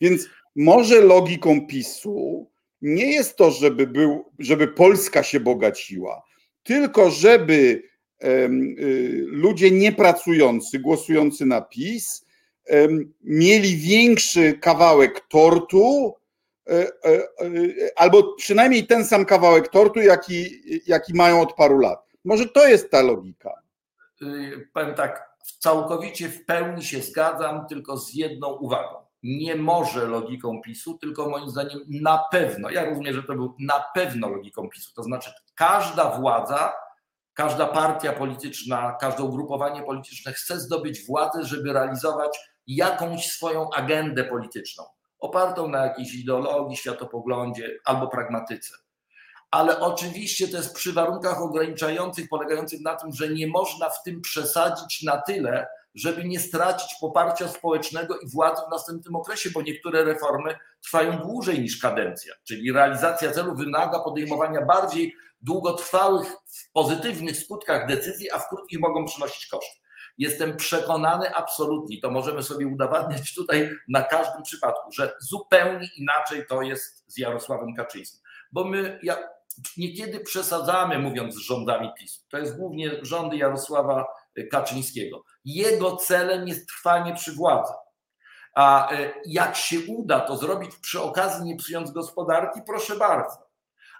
Więc może logiką PiSu nie jest to, żeby, był, żeby Polska się bogaciła, tylko żeby um, y, ludzie niepracujący, głosujący na PiS, um, mieli większy kawałek tortu, e, e, e, albo przynajmniej ten sam kawałek tortu, jaki, jaki mają od paru lat. Może to jest ta logika. Y, powiem tak, całkowicie w pełni się zgadzam, tylko z jedną uwagą. Nie może logiką PiSu, tylko moim zdaniem na pewno, ja rozumiem, że to był na pewno logiką PiSu, to znaczy każda władza, każda partia polityczna, każde ugrupowanie polityczne chce zdobyć władzę, żeby realizować jakąś swoją agendę polityczną, opartą na jakiejś ideologii, światopoglądzie albo pragmatyce ale oczywiście to jest przy warunkach ograniczających, polegających na tym, że nie można w tym przesadzić na tyle, żeby nie stracić poparcia społecznego i władzy w następnym okresie, bo niektóre reformy trwają dłużej niż kadencja, czyli realizacja celu wymaga podejmowania bardziej długotrwałych, w pozytywnych skutkach decyzji, a w krótkich mogą przynosić koszty. Jestem przekonany absolutnie, to możemy sobie udowadniać tutaj na każdym przypadku, że zupełnie inaczej to jest z Jarosławem Kaczyńskim. Bo my, ja, niekiedy przesadzamy, mówiąc z rządami PiSu. To jest głównie rządy Jarosława Kaczyńskiego. Jego celem jest trwanie przy władzy. A e, jak się uda to zrobić przy okazji, nie psując gospodarki, proszę bardzo.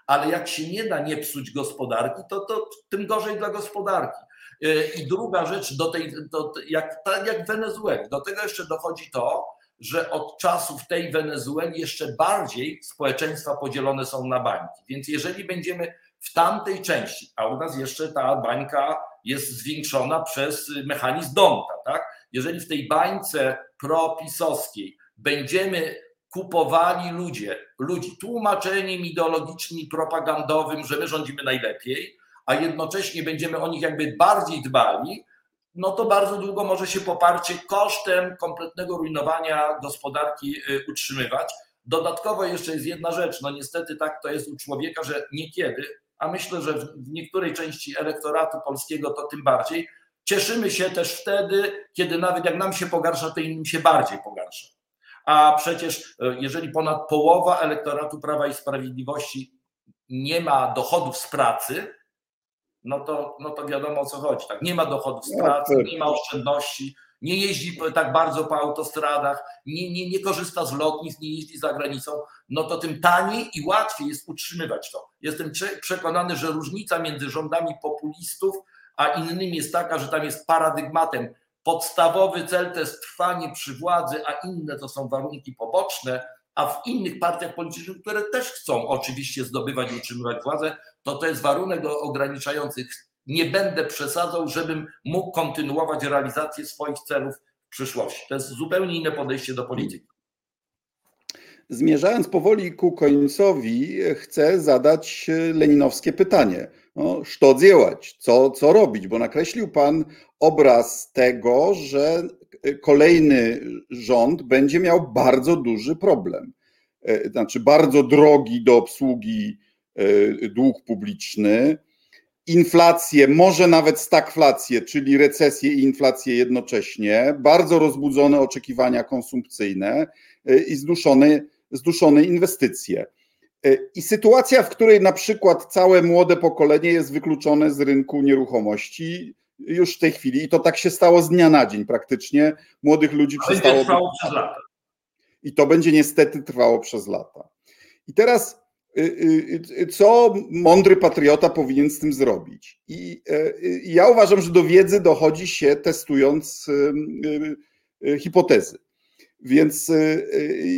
Ale jak się nie da nie psuć gospodarki, to, to tym gorzej dla gospodarki. E, I druga rzecz, do tej, do, jak, tak jak w Wenezueli, do tego jeszcze dochodzi to, że od czasów tej Wenezueli jeszcze bardziej społeczeństwa podzielone są na bańki. Więc jeżeli będziemy w tamtej części, a u nas jeszcze ta bańka jest zwiększona przez mechanizm Donta, tak? Jeżeli w tej bańce propisowskiej będziemy kupowali ludzie, ludzi tłumaczeniem ideologicznym propagandowym, że my rządzimy najlepiej, a jednocześnie będziemy o nich jakby bardziej dbali, no to bardzo długo może się poparcie kosztem kompletnego rujnowania gospodarki y, utrzymywać. Dodatkowo jeszcze jest jedna rzecz, no niestety tak to jest u człowieka, że niekiedy, a myślę, że w niektórej części elektoratu polskiego to tym bardziej, cieszymy się też wtedy, kiedy nawet jak nam się pogarsza, to innym się bardziej pogarsza. A przecież y, jeżeli ponad połowa elektoratu Prawa i Sprawiedliwości nie ma dochodów z pracy, no to, no to wiadomo o co chodzi. Tak? Nie ma dochodów z no pracy, nie ma oszczędności nie jeździ tak bardzo po autostradach, nie, nie, nie korzysta z lotnisk, nie jeździ za granicą, no to tym taniej i łatwiej jest utrzymywać to. Jestem przekonany, że różnica między rządami populistów a innymi jest taka, że tam jest paradygmatem. Podstawowy cel to jest trwanie przy władzy, a inne to są warunki poboczne, a w innych partiach politycznych, które też chcą oczywiście zdobywać i utrzymywać władzę, to to jest warunek ograniczający. Nie będę przesadzał, żebym mógł kontynuować realizację swoich celów w przyszłości. To jest zupełnie inne podejście do polityki. Zmierzając powoli ku końcowi, chcę zadać leninowskie pytanie. No, co działać? Co, co robić? Bo nakreślił Pan obraz tego, że kolejny rząd będzie miał bardzo duży problem. E, znaczy, bardzo drogi do obsługi e, dług publiczny, inflację, może nawet stagflację, czyli recesję i inflację jednocześnie, bardzo rozbudzone oczekiwania konsumpcyjne i zduszone, zduszone inwestycje. I sytuacja, w której na przykład całe młode pokolenie jest wykluczone z rynku nieruchomości, już w tej chwili i to tak się stało z dnia na dzień praktycznie. Młodych ludzi to przestało. Trwało przez lata. I to będzie niestety trwało przez lata. I teraz y, y, y, co mądry patriota powinien z tym zrobić? I ja uważam, że do wiedzy dochodzi się testując hipotezy. Więc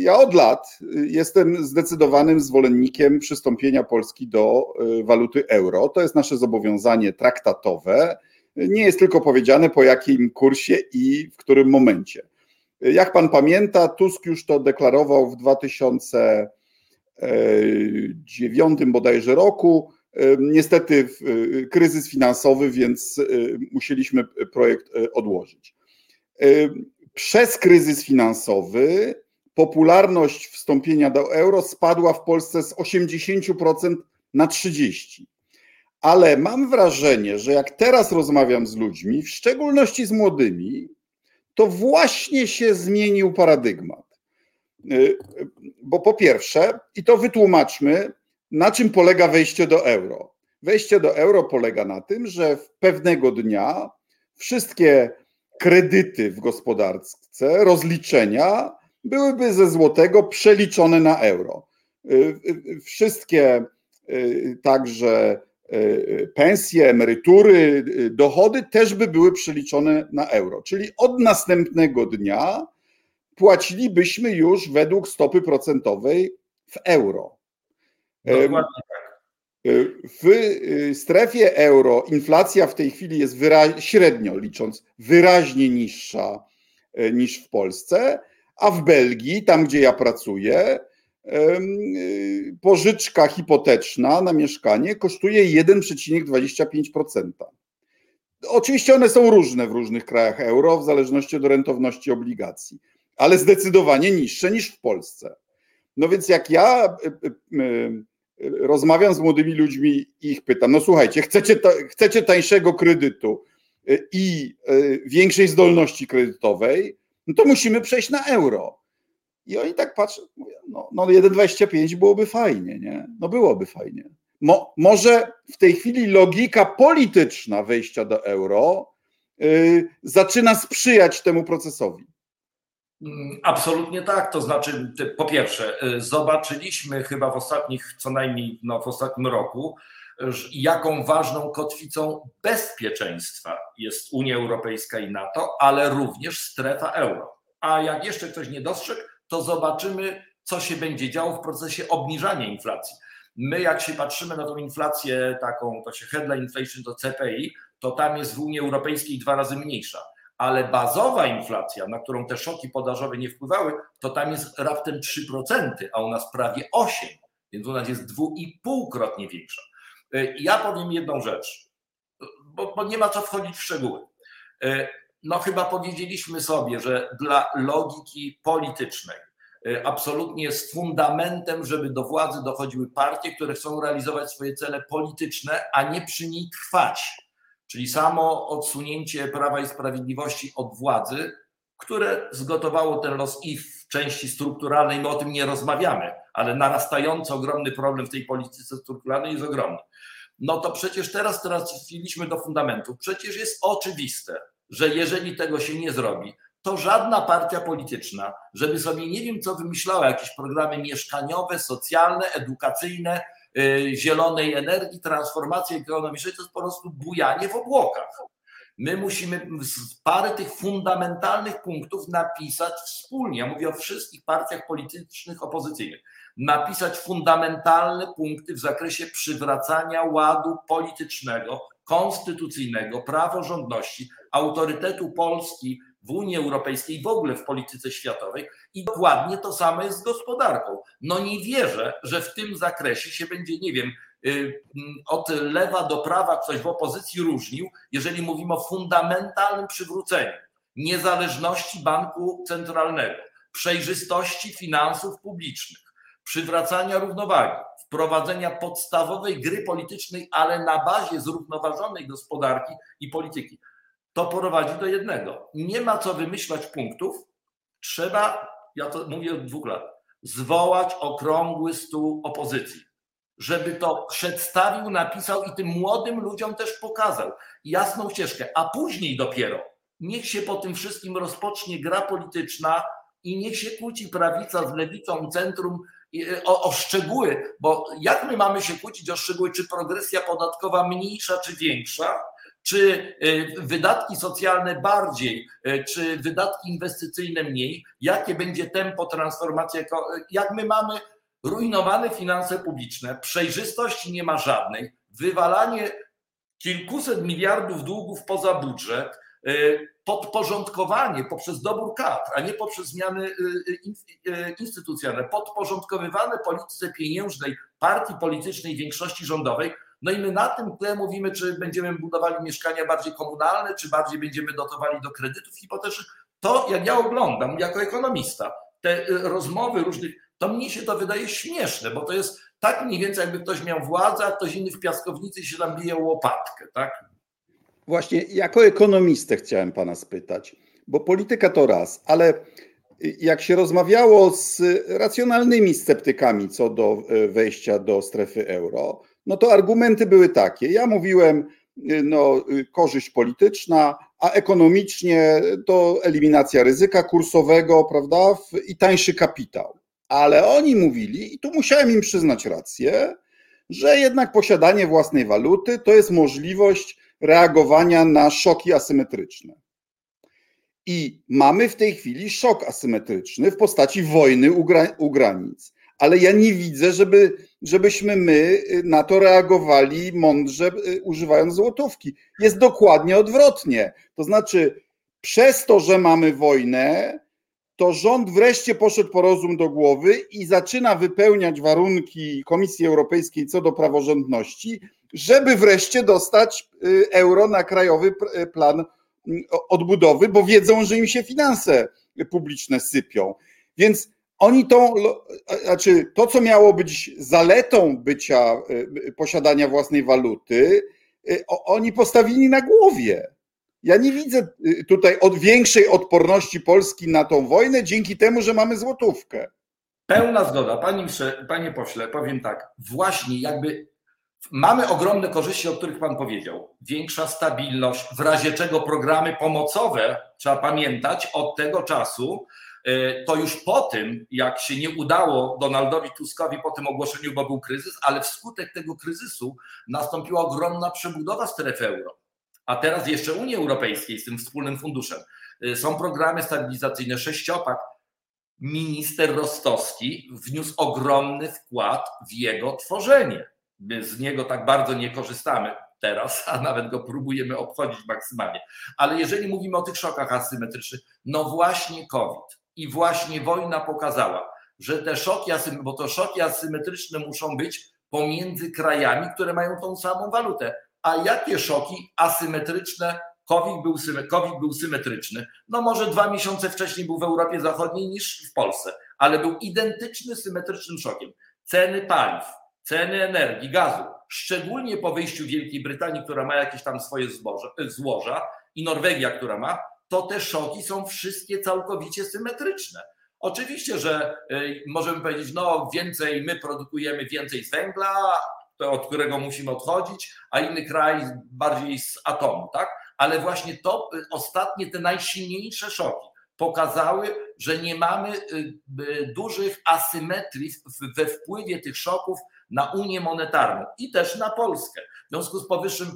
ja od lat jestem zdecydowanym zwolennikiem przystąpienia Polski do waluty euro. To jest nasze zobowiązanie traktatowe nie jest tylko powiedziane po jakim kursie i w którym momencie. Jak pan pamięta, Tusk już to deklarował w 2009 bodajże roku. Niestety kryzys finansowy, więc musieliśmy projekt odłożyć. Przez kryzys finansowy popularność wstąpienia do euro spadła w Polsce z 80% na 30% ale mam wrażenie, że jak teraz rozmawiam z ludźmi, w szczególności z młodymi, to właśnie się zmienił paradygmat. Y, bo po pierwsze, i to wytłumaczmy, na czym polega wejście do euro. Wejście do euro polega na tym, że pewnego dnia wszystkie kredyty w gospodarce, rozliczenia byłyby ze złotego przeliczone na euro. Y, y, wszystkie także pensje, emerytury, e, dochody też by były przeliczone na euro. Czyli od następnego dnia płacilibyśmy już według stopy procentowej w euro. Dokładnie tak. W strefie euro inflacja w tej chwili jest średnio licząc wyraźnie niższa niż w Polsce, a w Belgii, tam gdzie ja pracuję, pożyczka hipoteczna na mieszkanie kosztuje 1,25%. Oczywiście one są różne w różnych krajach euro, w zależności od rentowności obligacji, ale zdecydowanie niższe niż w Polsce. No więc jak ja y, y, rozmawiam z młodymi ludźmi i ich pytam, no słuchajcie, chcecie, chcecie tańszego kredytu i większej zdolności kredytowej, no to musimy przejść na euro. I oni tak patrzą, mówią, no, no 1,25 byłoby fajnie, nie? No byłoby fajnie. Mo, może w tej chwili logika polityczna wejścia do euro yy, zaczyna sprzyjać temu procesowi. Mm, absolutnie tak. To znaczy, po pierwsze, y, zobaczyliśmy chyba w ostatnich, co najmniej no, w ostatnim roku, jaką ważną kotwicą bezpieczeństwa jest Unia Europejska i NATO, ale również strefa euro. A jak jeszcze ktoś nie dostrzegł, to zobaczymy, co się będzie działo w procesie obniżania inflacji. My, jak się patrzymy na tą inflację, taką, to się headline inflation, to CPI, to tam jest w Unii Europejskiej dwa razy mniejsza. Ale bazowa inflacja, na którą te szoki podażowe nie wpływały, to tam jest raptem 3%, a u nas prawie 8%, więc u nas jest dwu i półkrotnie większa. Ja powiem jedną rzecz, bo, bo nie ma co wchodzić w szczegóły no chyba powiedzieliśmy sobie, że dla logiki politycznej y, absolutnie jest fundamentem, żeby do władzy dochodziły partie, które chcą realizować swoje cele polityczne, a nie przy niej trwać. Czyli samo odsunięcie Prawa i Sprawiedliwości od władzy, które zgotowało ten los i w części strukturalnej, my o tym nie rozmawiamy, ale narastający ogromny problem w tej polityce strukturalnej jest ogromny. No to przecież teraz trafiliśmy do fundamentu. Przecież jest oczywiste, że jeżeli tego się nie zrobi, to żadna partia polityczna, żeby sobie nie wiem co wymyślała, jakieś programy mieszkaniowe, socjalne, edukacyjne, yy, zielonej energii, transformacji ekonomicznej, to jest po prostu bujanie w obłokach. My musimy parę tych fundamentalnych punktów napisać wspólnie. Ja mówię o wszystkich partiach politycznych opozycyjnych. Napisać fundamentalne punkty w zakresie przywracania ładu politycznego, konstytucyjnego, praworządności, autorytetu Polski w Unii Europejskiej, w ogóle w polityce światowej i dokładnie to samo jest z gospodarką. No nie wierzę, że w tym zakresie się będzie, nie wiem, y, od lewa do prawa ktoś w opozycji różnił, jeżeli mówimy o fundamentalnym przywróceniu niezależności banku centralnego, przejrzystości finansów publicznych, przywracania równowagi, wprowadzenia podstawowej gry politycznej, ale na bazie zrównoważonej gospodarki i polityki. To prowadzi do jednego. Nie ma co wymyślać punktów, trzeba, ja to mówię od dwóch lat, zwołać okrągły stół opozycji, żeby to przedstawił, napisał i tym młodym ludziom też pokazał jasną ścieżkę, a później dopiero niech się po tym wszystkim rozpocznie gra polityczna i niech się kłóci prawica z lewicą, centrum o, o, szczegóły, bo jak my mamy się kłócić o szczegóły, czy progresja podatkowa mniejsza, czy większa, czy y, wydatki socjalne bardziej, y, czy wydatki inwestycyjne mniej, jakie będzie tempo transformacji, jak my mamy rujnowane finanse publiczne, przejrzystości nie ma żadnej, wywalanie kilkuset miliardów długów poza budżet, podporządkowanie poprzez dobór kadr, a nie poprzez zmiany instytucjonalne, podporządkowywane polityce pieniężnej partii politycznej większości rządowej, no i my na tym tle mówimy, czy będziemy budowali mieszkania bardziej komunalne, czy bardziej będziemy dotowali do kredytów hipotecznych. To, jak ja oglądam jako ekonomista, te y, rozmowy różnych, to mnie się to wydaje śmieszne, bo to jest tak mniej więcej, jakby ktoś miał władzę, a ktoś inny w piaskownicy się tam bije łopatkę, tak? Właśnie, jako ekonomistę chciałem pana spytać, bo polityka to raz, ale jak się rozmawiało z racjonalnymi sceptykami co do y, wejścia do strefy euro, no to argumenty były takie. Ja mówiłem, y, no, y, korzyść polityczna, a ekonomicznie to eliminacja ryzyka kursowego, prawda, i tańszy kapitał. Ale oni mówili, i tu musiałem im przyznać rację, że jednak posiadanie własnej waluty to jest możliwość reagowania na szoki asymetryczne. I mamy w tej chwili szok asymetryczny w postaci wojny u, u granic ale ja nie widzę, żeby, żebyśmy my y, na to reagowali mądrze, y, używając złotówki. Jest dokładnie odwrotnie. To znaczy, przez to, że mamy wojnę, to rząd wreszcie poszedł po rozum do głowy i zaczyna wypełniać warunki Komisji Europejskiej co do praworządności, żeby wreszcie dostać y, euro na krajowy plan odbudowy, bo wiedzą, że im się finanse publiczne sypią. Więc oni tą, znaczy to, co miało być zaletą bycia, y, posiadania własnej waluty, y, oni postawili na głowie. Ja nie widzę y, tutaj od większej odporności Polski na tą wojnę dzięki temu, że mamy złotówkę. Pełna zgoda. Panie, panie pośle, powiem tak. Właśnie jakby mamy ogromne korzyści, o których Pan powiedział. Większa stabilność, w razie czego programy pomocowe, trzeba pamiętać, od tego czasu E, to już po tym, jak się nie udało Donaldowi Tuskowi po tym ogłoszeniu, bo był kryzys, ale wskutek tego kryzysu nastąpiła ogromna przebudowa strefy euro. A teraz jeszcze Unii Europejskiej z tym wspólnym funduszem. E, są programy stabilizacyjne, sześciopak. Minister Rostowski wniósł ogromny wkład w jego tworzenie. Z niego tak bardzo nie korzystamy teraz, a nawet go próbujemy obchodzić maksymalnie. Ale jeżeli mówimy o tych szokach asymetrycznych, no właśnie COVID i właśnie wojna pokazała, że te szoki, bo to szoki asymetryczne muszą być pomiędzy krajami, które mają tą samą walutę. A jakie szoki asymetryczne COVID był, COVID był symetryczny? No może dwa miesiące wcześniej był w Europie Zachodniej niż w Polsce, ale był identyczny symetrycznym szokiem. Ceny paliw, ceny energii, gazu, szczególnie po wyjściu Wielkiej Brytanii, która ma jakieś tam swoje zboże, złoża i Norwegia, która ma, to te szoki są wszystkie całkowicie symetryczne. Oczywiście, że y, możemy powiedzieć, no więcej, my produkujemy więcej z węgla, od którego musimy odchodzić, a inny kraj bardziej z atomu, tak? ale właśnie to ostatnie, te najsilniejsze szoki pokazały, że nie mamy dużych asymetrii we wpływie tych szoków na Unię Monetarną i też na Polskę. W związku z powyższym,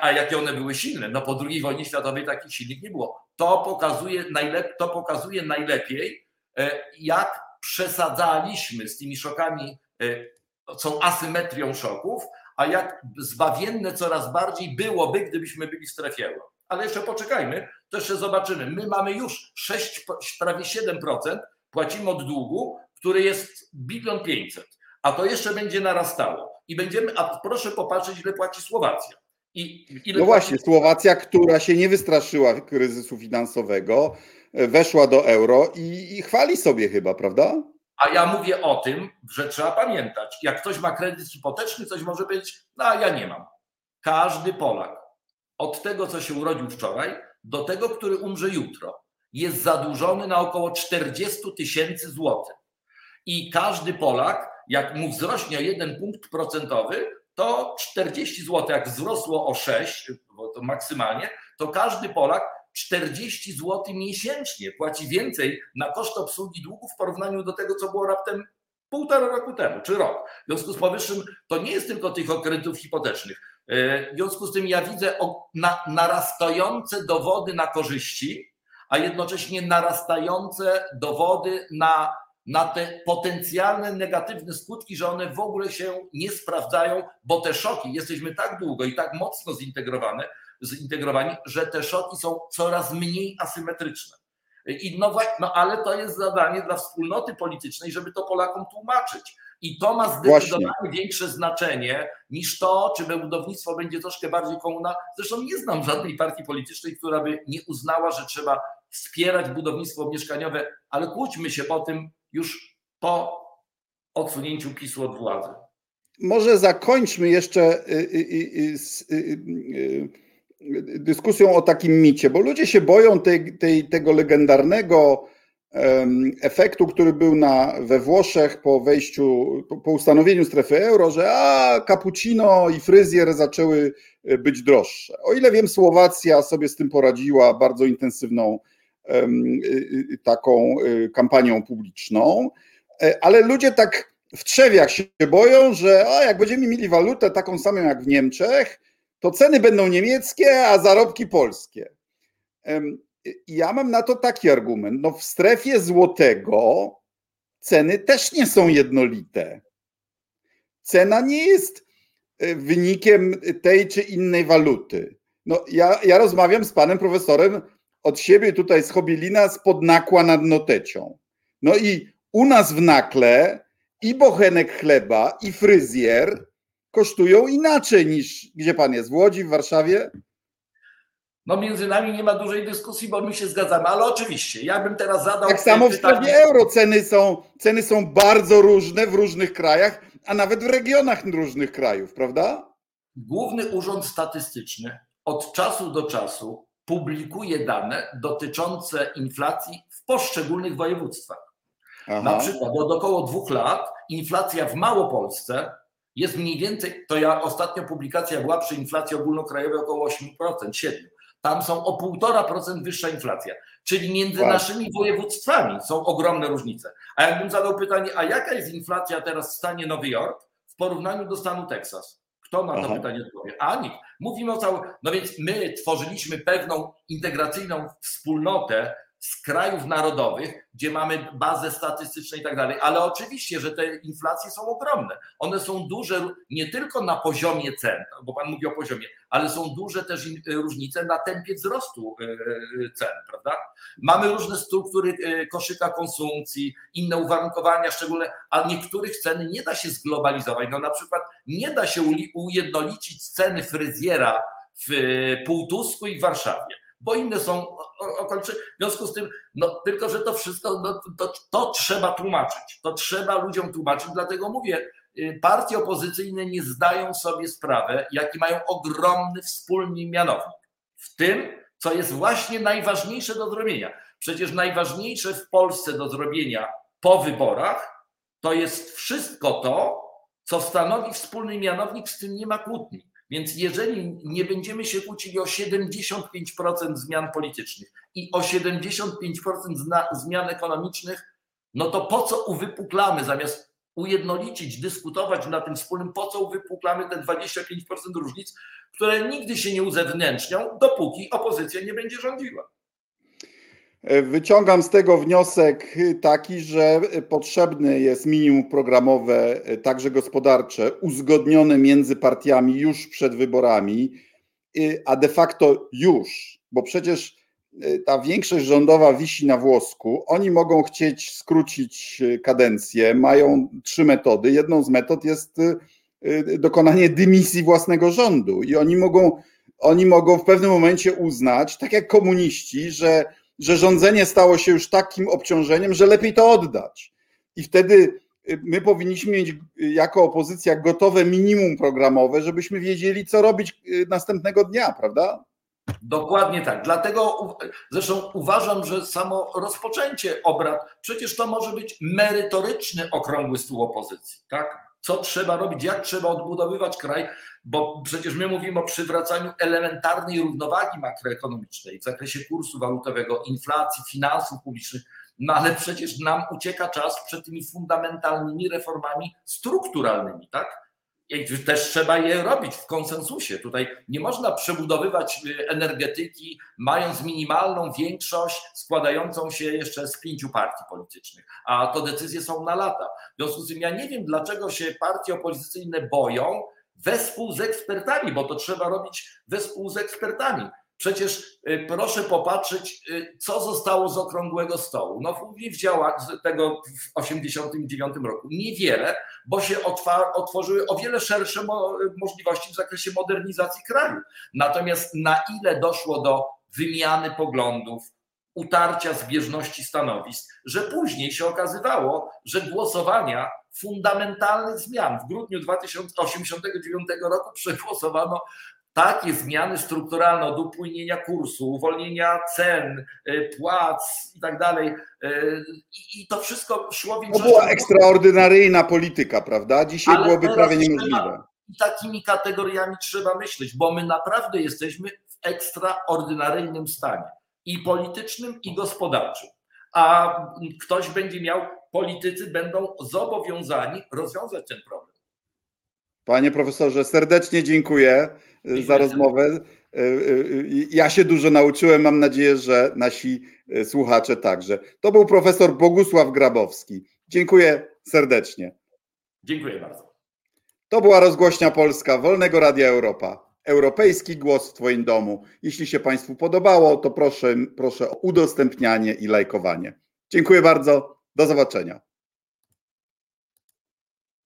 a jakie one były silne? No po II wojnie światowej takich silnych nie było. To pokazuje, najlep- to pokazuje najlepiej, e, jak przesadzaliśmy z tymi szokami, są e, asymetrią szoków, a jak zbawienne coraz bardziej byłoby, gdybyśmy byli w strefie euro. Ale jeszcze poczekajmy, to jeszcze zobaczymy. My mamy już 6, prawie 7% płacimy od długu, który jest bilion 500 a to jeszcze będzie narastało. I będziemy, a proszę popatrzeć, ile płaci Słowacja. I ile no właśnie, Słowacja, która się nie wystraszyła kryzysu finansowego, weszła do euro i, i chwali sobie chyba, prawda? A ja mówię o tym, że trzeba pamiętać, jak ktoś ma kredyt hipoteczny, coś może być, no a ja nie mam. Każdy Polak, od tego, co się urodził wczoraj, do tego, który umrze jutro, jest zadłużony na około 40 tysięcy złotych. I każdy Polak jak mu wzrośnie jeden punkt procentowy, to 40 zł, jak wzrosło o 6, bo to maksymalnie, to każdy Polak 40 zł miesięcznie płaci więcej na koszt obsługi długu w porównaniu do tego, co było raptem półtora roku temu, czy rok. W związku z powyższym to nie jest tylko tych kredytów hipotecznych. E, w związku z tym ja widzę narastające dowody na korzyści, a jednocześnie narastające dowody na na te potencjalne negatywne skutki, że one w ogóle się nie sprawdzają, bo te szoki, jesteśmy tak długo i tak mocno zintegrowane, zintegrowani, że te szoki są coraz mniej asymetryczne. I no, no ale to jest zadanie dla wspólnoty politycznej, żeby to Polakom tłumaczyć. I to ma zdecydowanie Właśnie. większe znaczenie niż to, czy budownictwo będzie troszkę bardziej komunalne. Zresztą nie znam żadnej partii politycznej, która by nie uznała, że trzeba wspierać budownictwo mieszkaniowe, ale kłóćmy się po tym, już po odsunięciu PiSu od władzy. Może zakończmy jeszcze y, y, y, dyskusją o takim micie, bo ludzie się boją tej, tej, tego legendarnego efektu, który był na, we Włoszech po wejściu, po, po ustanowieniu strefy euro, że a cappuccino i fryzjer zaczęły być droższe. O ile wiem, Słowacja sobie z tym poradziła bardzo intensywną taką y, kampanią publiczną, e, ale ludzie tak w trzewiach się boją, że o, jak będziemy mieli walutę taką samą jak w Niemczech, to ceny będą niemieckie, a zarobki polskie. Ja mam na to taki argument. No w strefie złotego ceny też nie są jednolite. Cena nie jest wynikiem tej czy innej waluty. No, ja, ja rozmawiam z panem profesorem od siebie tutaj z Hobielina spod nakła nad Notecią. No i u nas w nakle i bochenek chleba, i fryzjer kosztują inaczej niż gdzie pan jest? W Łodzi, w Warszawie? No między nami nie ma dużej dyskusji, bo my się zgadzamy, ale oczywiście, ja bym teraz zadał... Tak samo w sprawie euro ceny są, ceny są bardzo różne w różnych krajach, a nawet w regionach różnych krajów, prawda? Główny Urząd Statystyczny od czasu do czasu publikuje dane dotyczące inflacji w poszczególnych województwach. Aha. Na przykład od około dwóch lat inflacja w Małopolsce jest mniej więcej, to ja ostatnio publikacja była przy inflacji ogólnokrajowej około 8%, 7%. Tam są o 1,5% wyższa inflacja. Czyli między wow. naszymi województwami są ogromne różnice. A jakbym zadał pytanie, a jaka jest inflacja teraz w stanie Nowy Jork w porównaniu do stanu Teksas? Kto na to Aha. pytanie odpowie? A nikt. Mówimy o całym. No więc my tworzyliśmy pewną integracyjną wspólnotę z krajów narodowych, gdzie mamy bazę statystyczną i tak dalej, ale oczywiście, że te inflacje są ogromne. One są duże nie tylko na poziomie cen, bo Pan mówi o poziomie, ale są duże też różnice na tempie wzrostu e, e, cen, prawda? Mamy różne struktury e, koszyka konsumpcji, inne uwarunkowania szczególne, a niektórych cen nie da się zglobalizować. No na przykład nie da się ujednolicić ceny fryzjera w Półtusku i w Warszawie bo inne są okolicze. W związku z tym, no tylko, że to wszystko, no, to, to trzeba tłumaczyć. To trzeba ludziom tłumaczyć, dlatego mówię, y, partie opozycyjne nie zdają sobie sprawy, jaki mają ogromny wspólny mianownik. W tym, co jest właśnie najważniejsze do zrobienia. Przecież najważniejsze w Polsce do zrobienia po wyborach to jest wszystko to, co stanowi wspólny mianownik, z tym nie ma kłótni. Więc jeżeli nie będziemy się kłócili o 75% zmian politycznych i o 75% zmian ekonomicznych, no to po co uwypuklamy zamiast ujednolicić, dyskutować na tym wspólnym, po co uwypuklamy te 25% różnic, które nigdy się nie uzewnętrznią, dopóki opozycja nie będzie rządziła. E, wyciągam z tego wniosek taki, że potrzebne jest minimum programowe, e, także gospodarcze, uzgodnione między partiami już przed wyborami, a de facto już, bo przecież e, ta większość rządowa wisi na włosku. Oni mogą chcieć skrócić kadencję, mają trzy metody. Jedną z metod jest dokonanie dymisji własnego rządu i oni mogą, oni mogą w pewnym momencie uznać, tak jak komuniści, że że rządzenie stało się już takim obciążeniem, że lepiej to oddać. I wtedy y, my powinniśmy mieć y, jako opozycja gotowe minimum programowe, żebyśmy wiedzieli, co robić y, następnego dnia, prawda? Dokładnie tak. Dlatego zresztą uważam, że samo rozpoczęcie obrad, przecież to może być merytoryczny okrągły stół opozycji, tak? Co trzeba robić, jak trzeba odbudowywać kraj, bo przecież my mówimy o przywracaniu elementarnej równowagi makroekonomicznej w zakresie kursu walutowego, inflacji, finansów publicznych, no ale przecież nam ucieka czas przed tymi fundamentalnymi reformami strukturalnymi, tak? Też trzeba je robić w konsensusie. Tutaj nie można przebudowywać y, energetyki, mając minimalną większość składającą się jeszcze z pięciu partii politycznych, a to decyzje są na lata. W związku z tym ja nie wiem, dlaczego się partie opozycyjne boją wespół z ekspertami, bo to trzeba robić wespół z ekspertami. Przecież y, proszę popatrzeć, y, co zostało z okrągłego stołu. No w działach tego w 89 roku niewiele, bo się otworzyły o wiele szersze możliwości w zakresie modernizacji kraju. Natomiast na ile doszło do wymiany poglądów, utarcia zbieżności stanowisk, że później się okazywało, że głosowania fundamentalnych zmian w grudniu 2089 roku przegłosowano takie zmiany strukturalne od upłynienia kursu, uwolnienia cen, y, płac i tak dalej. Y, I to wszystko szło w To była ekstraordynaryjna polityka, prawda? Dzisiaj Ale byłoby prawie niemożliwe. I takimi kategoriami trzeba myśleć, bo my naprawdę jesteśmy w ekstraordynaryjnym stanie i politycznym, i gospodarczym. A ktoś będzie miał, politycy będą zobowiązani rozwiązać ten problem. Panie profesorze, serdecznie dziękuję y, za rozmowę. Y, y, ja się dużo nauczyłem, mam nadzieję, że nasi słuchacze także. To był profesor Bogusław Grabowski. Dziękuję serdecznie. Dziękuję bardzo. To była rozgłośnia Polska Wolnego Radia Europa. Europejski głos w Twoim domu. Jeśli się Państwu podobało, to proszę, proszę o udostępnianie i lajkowanie. Dziękuję bardzo. Do zobaczenia.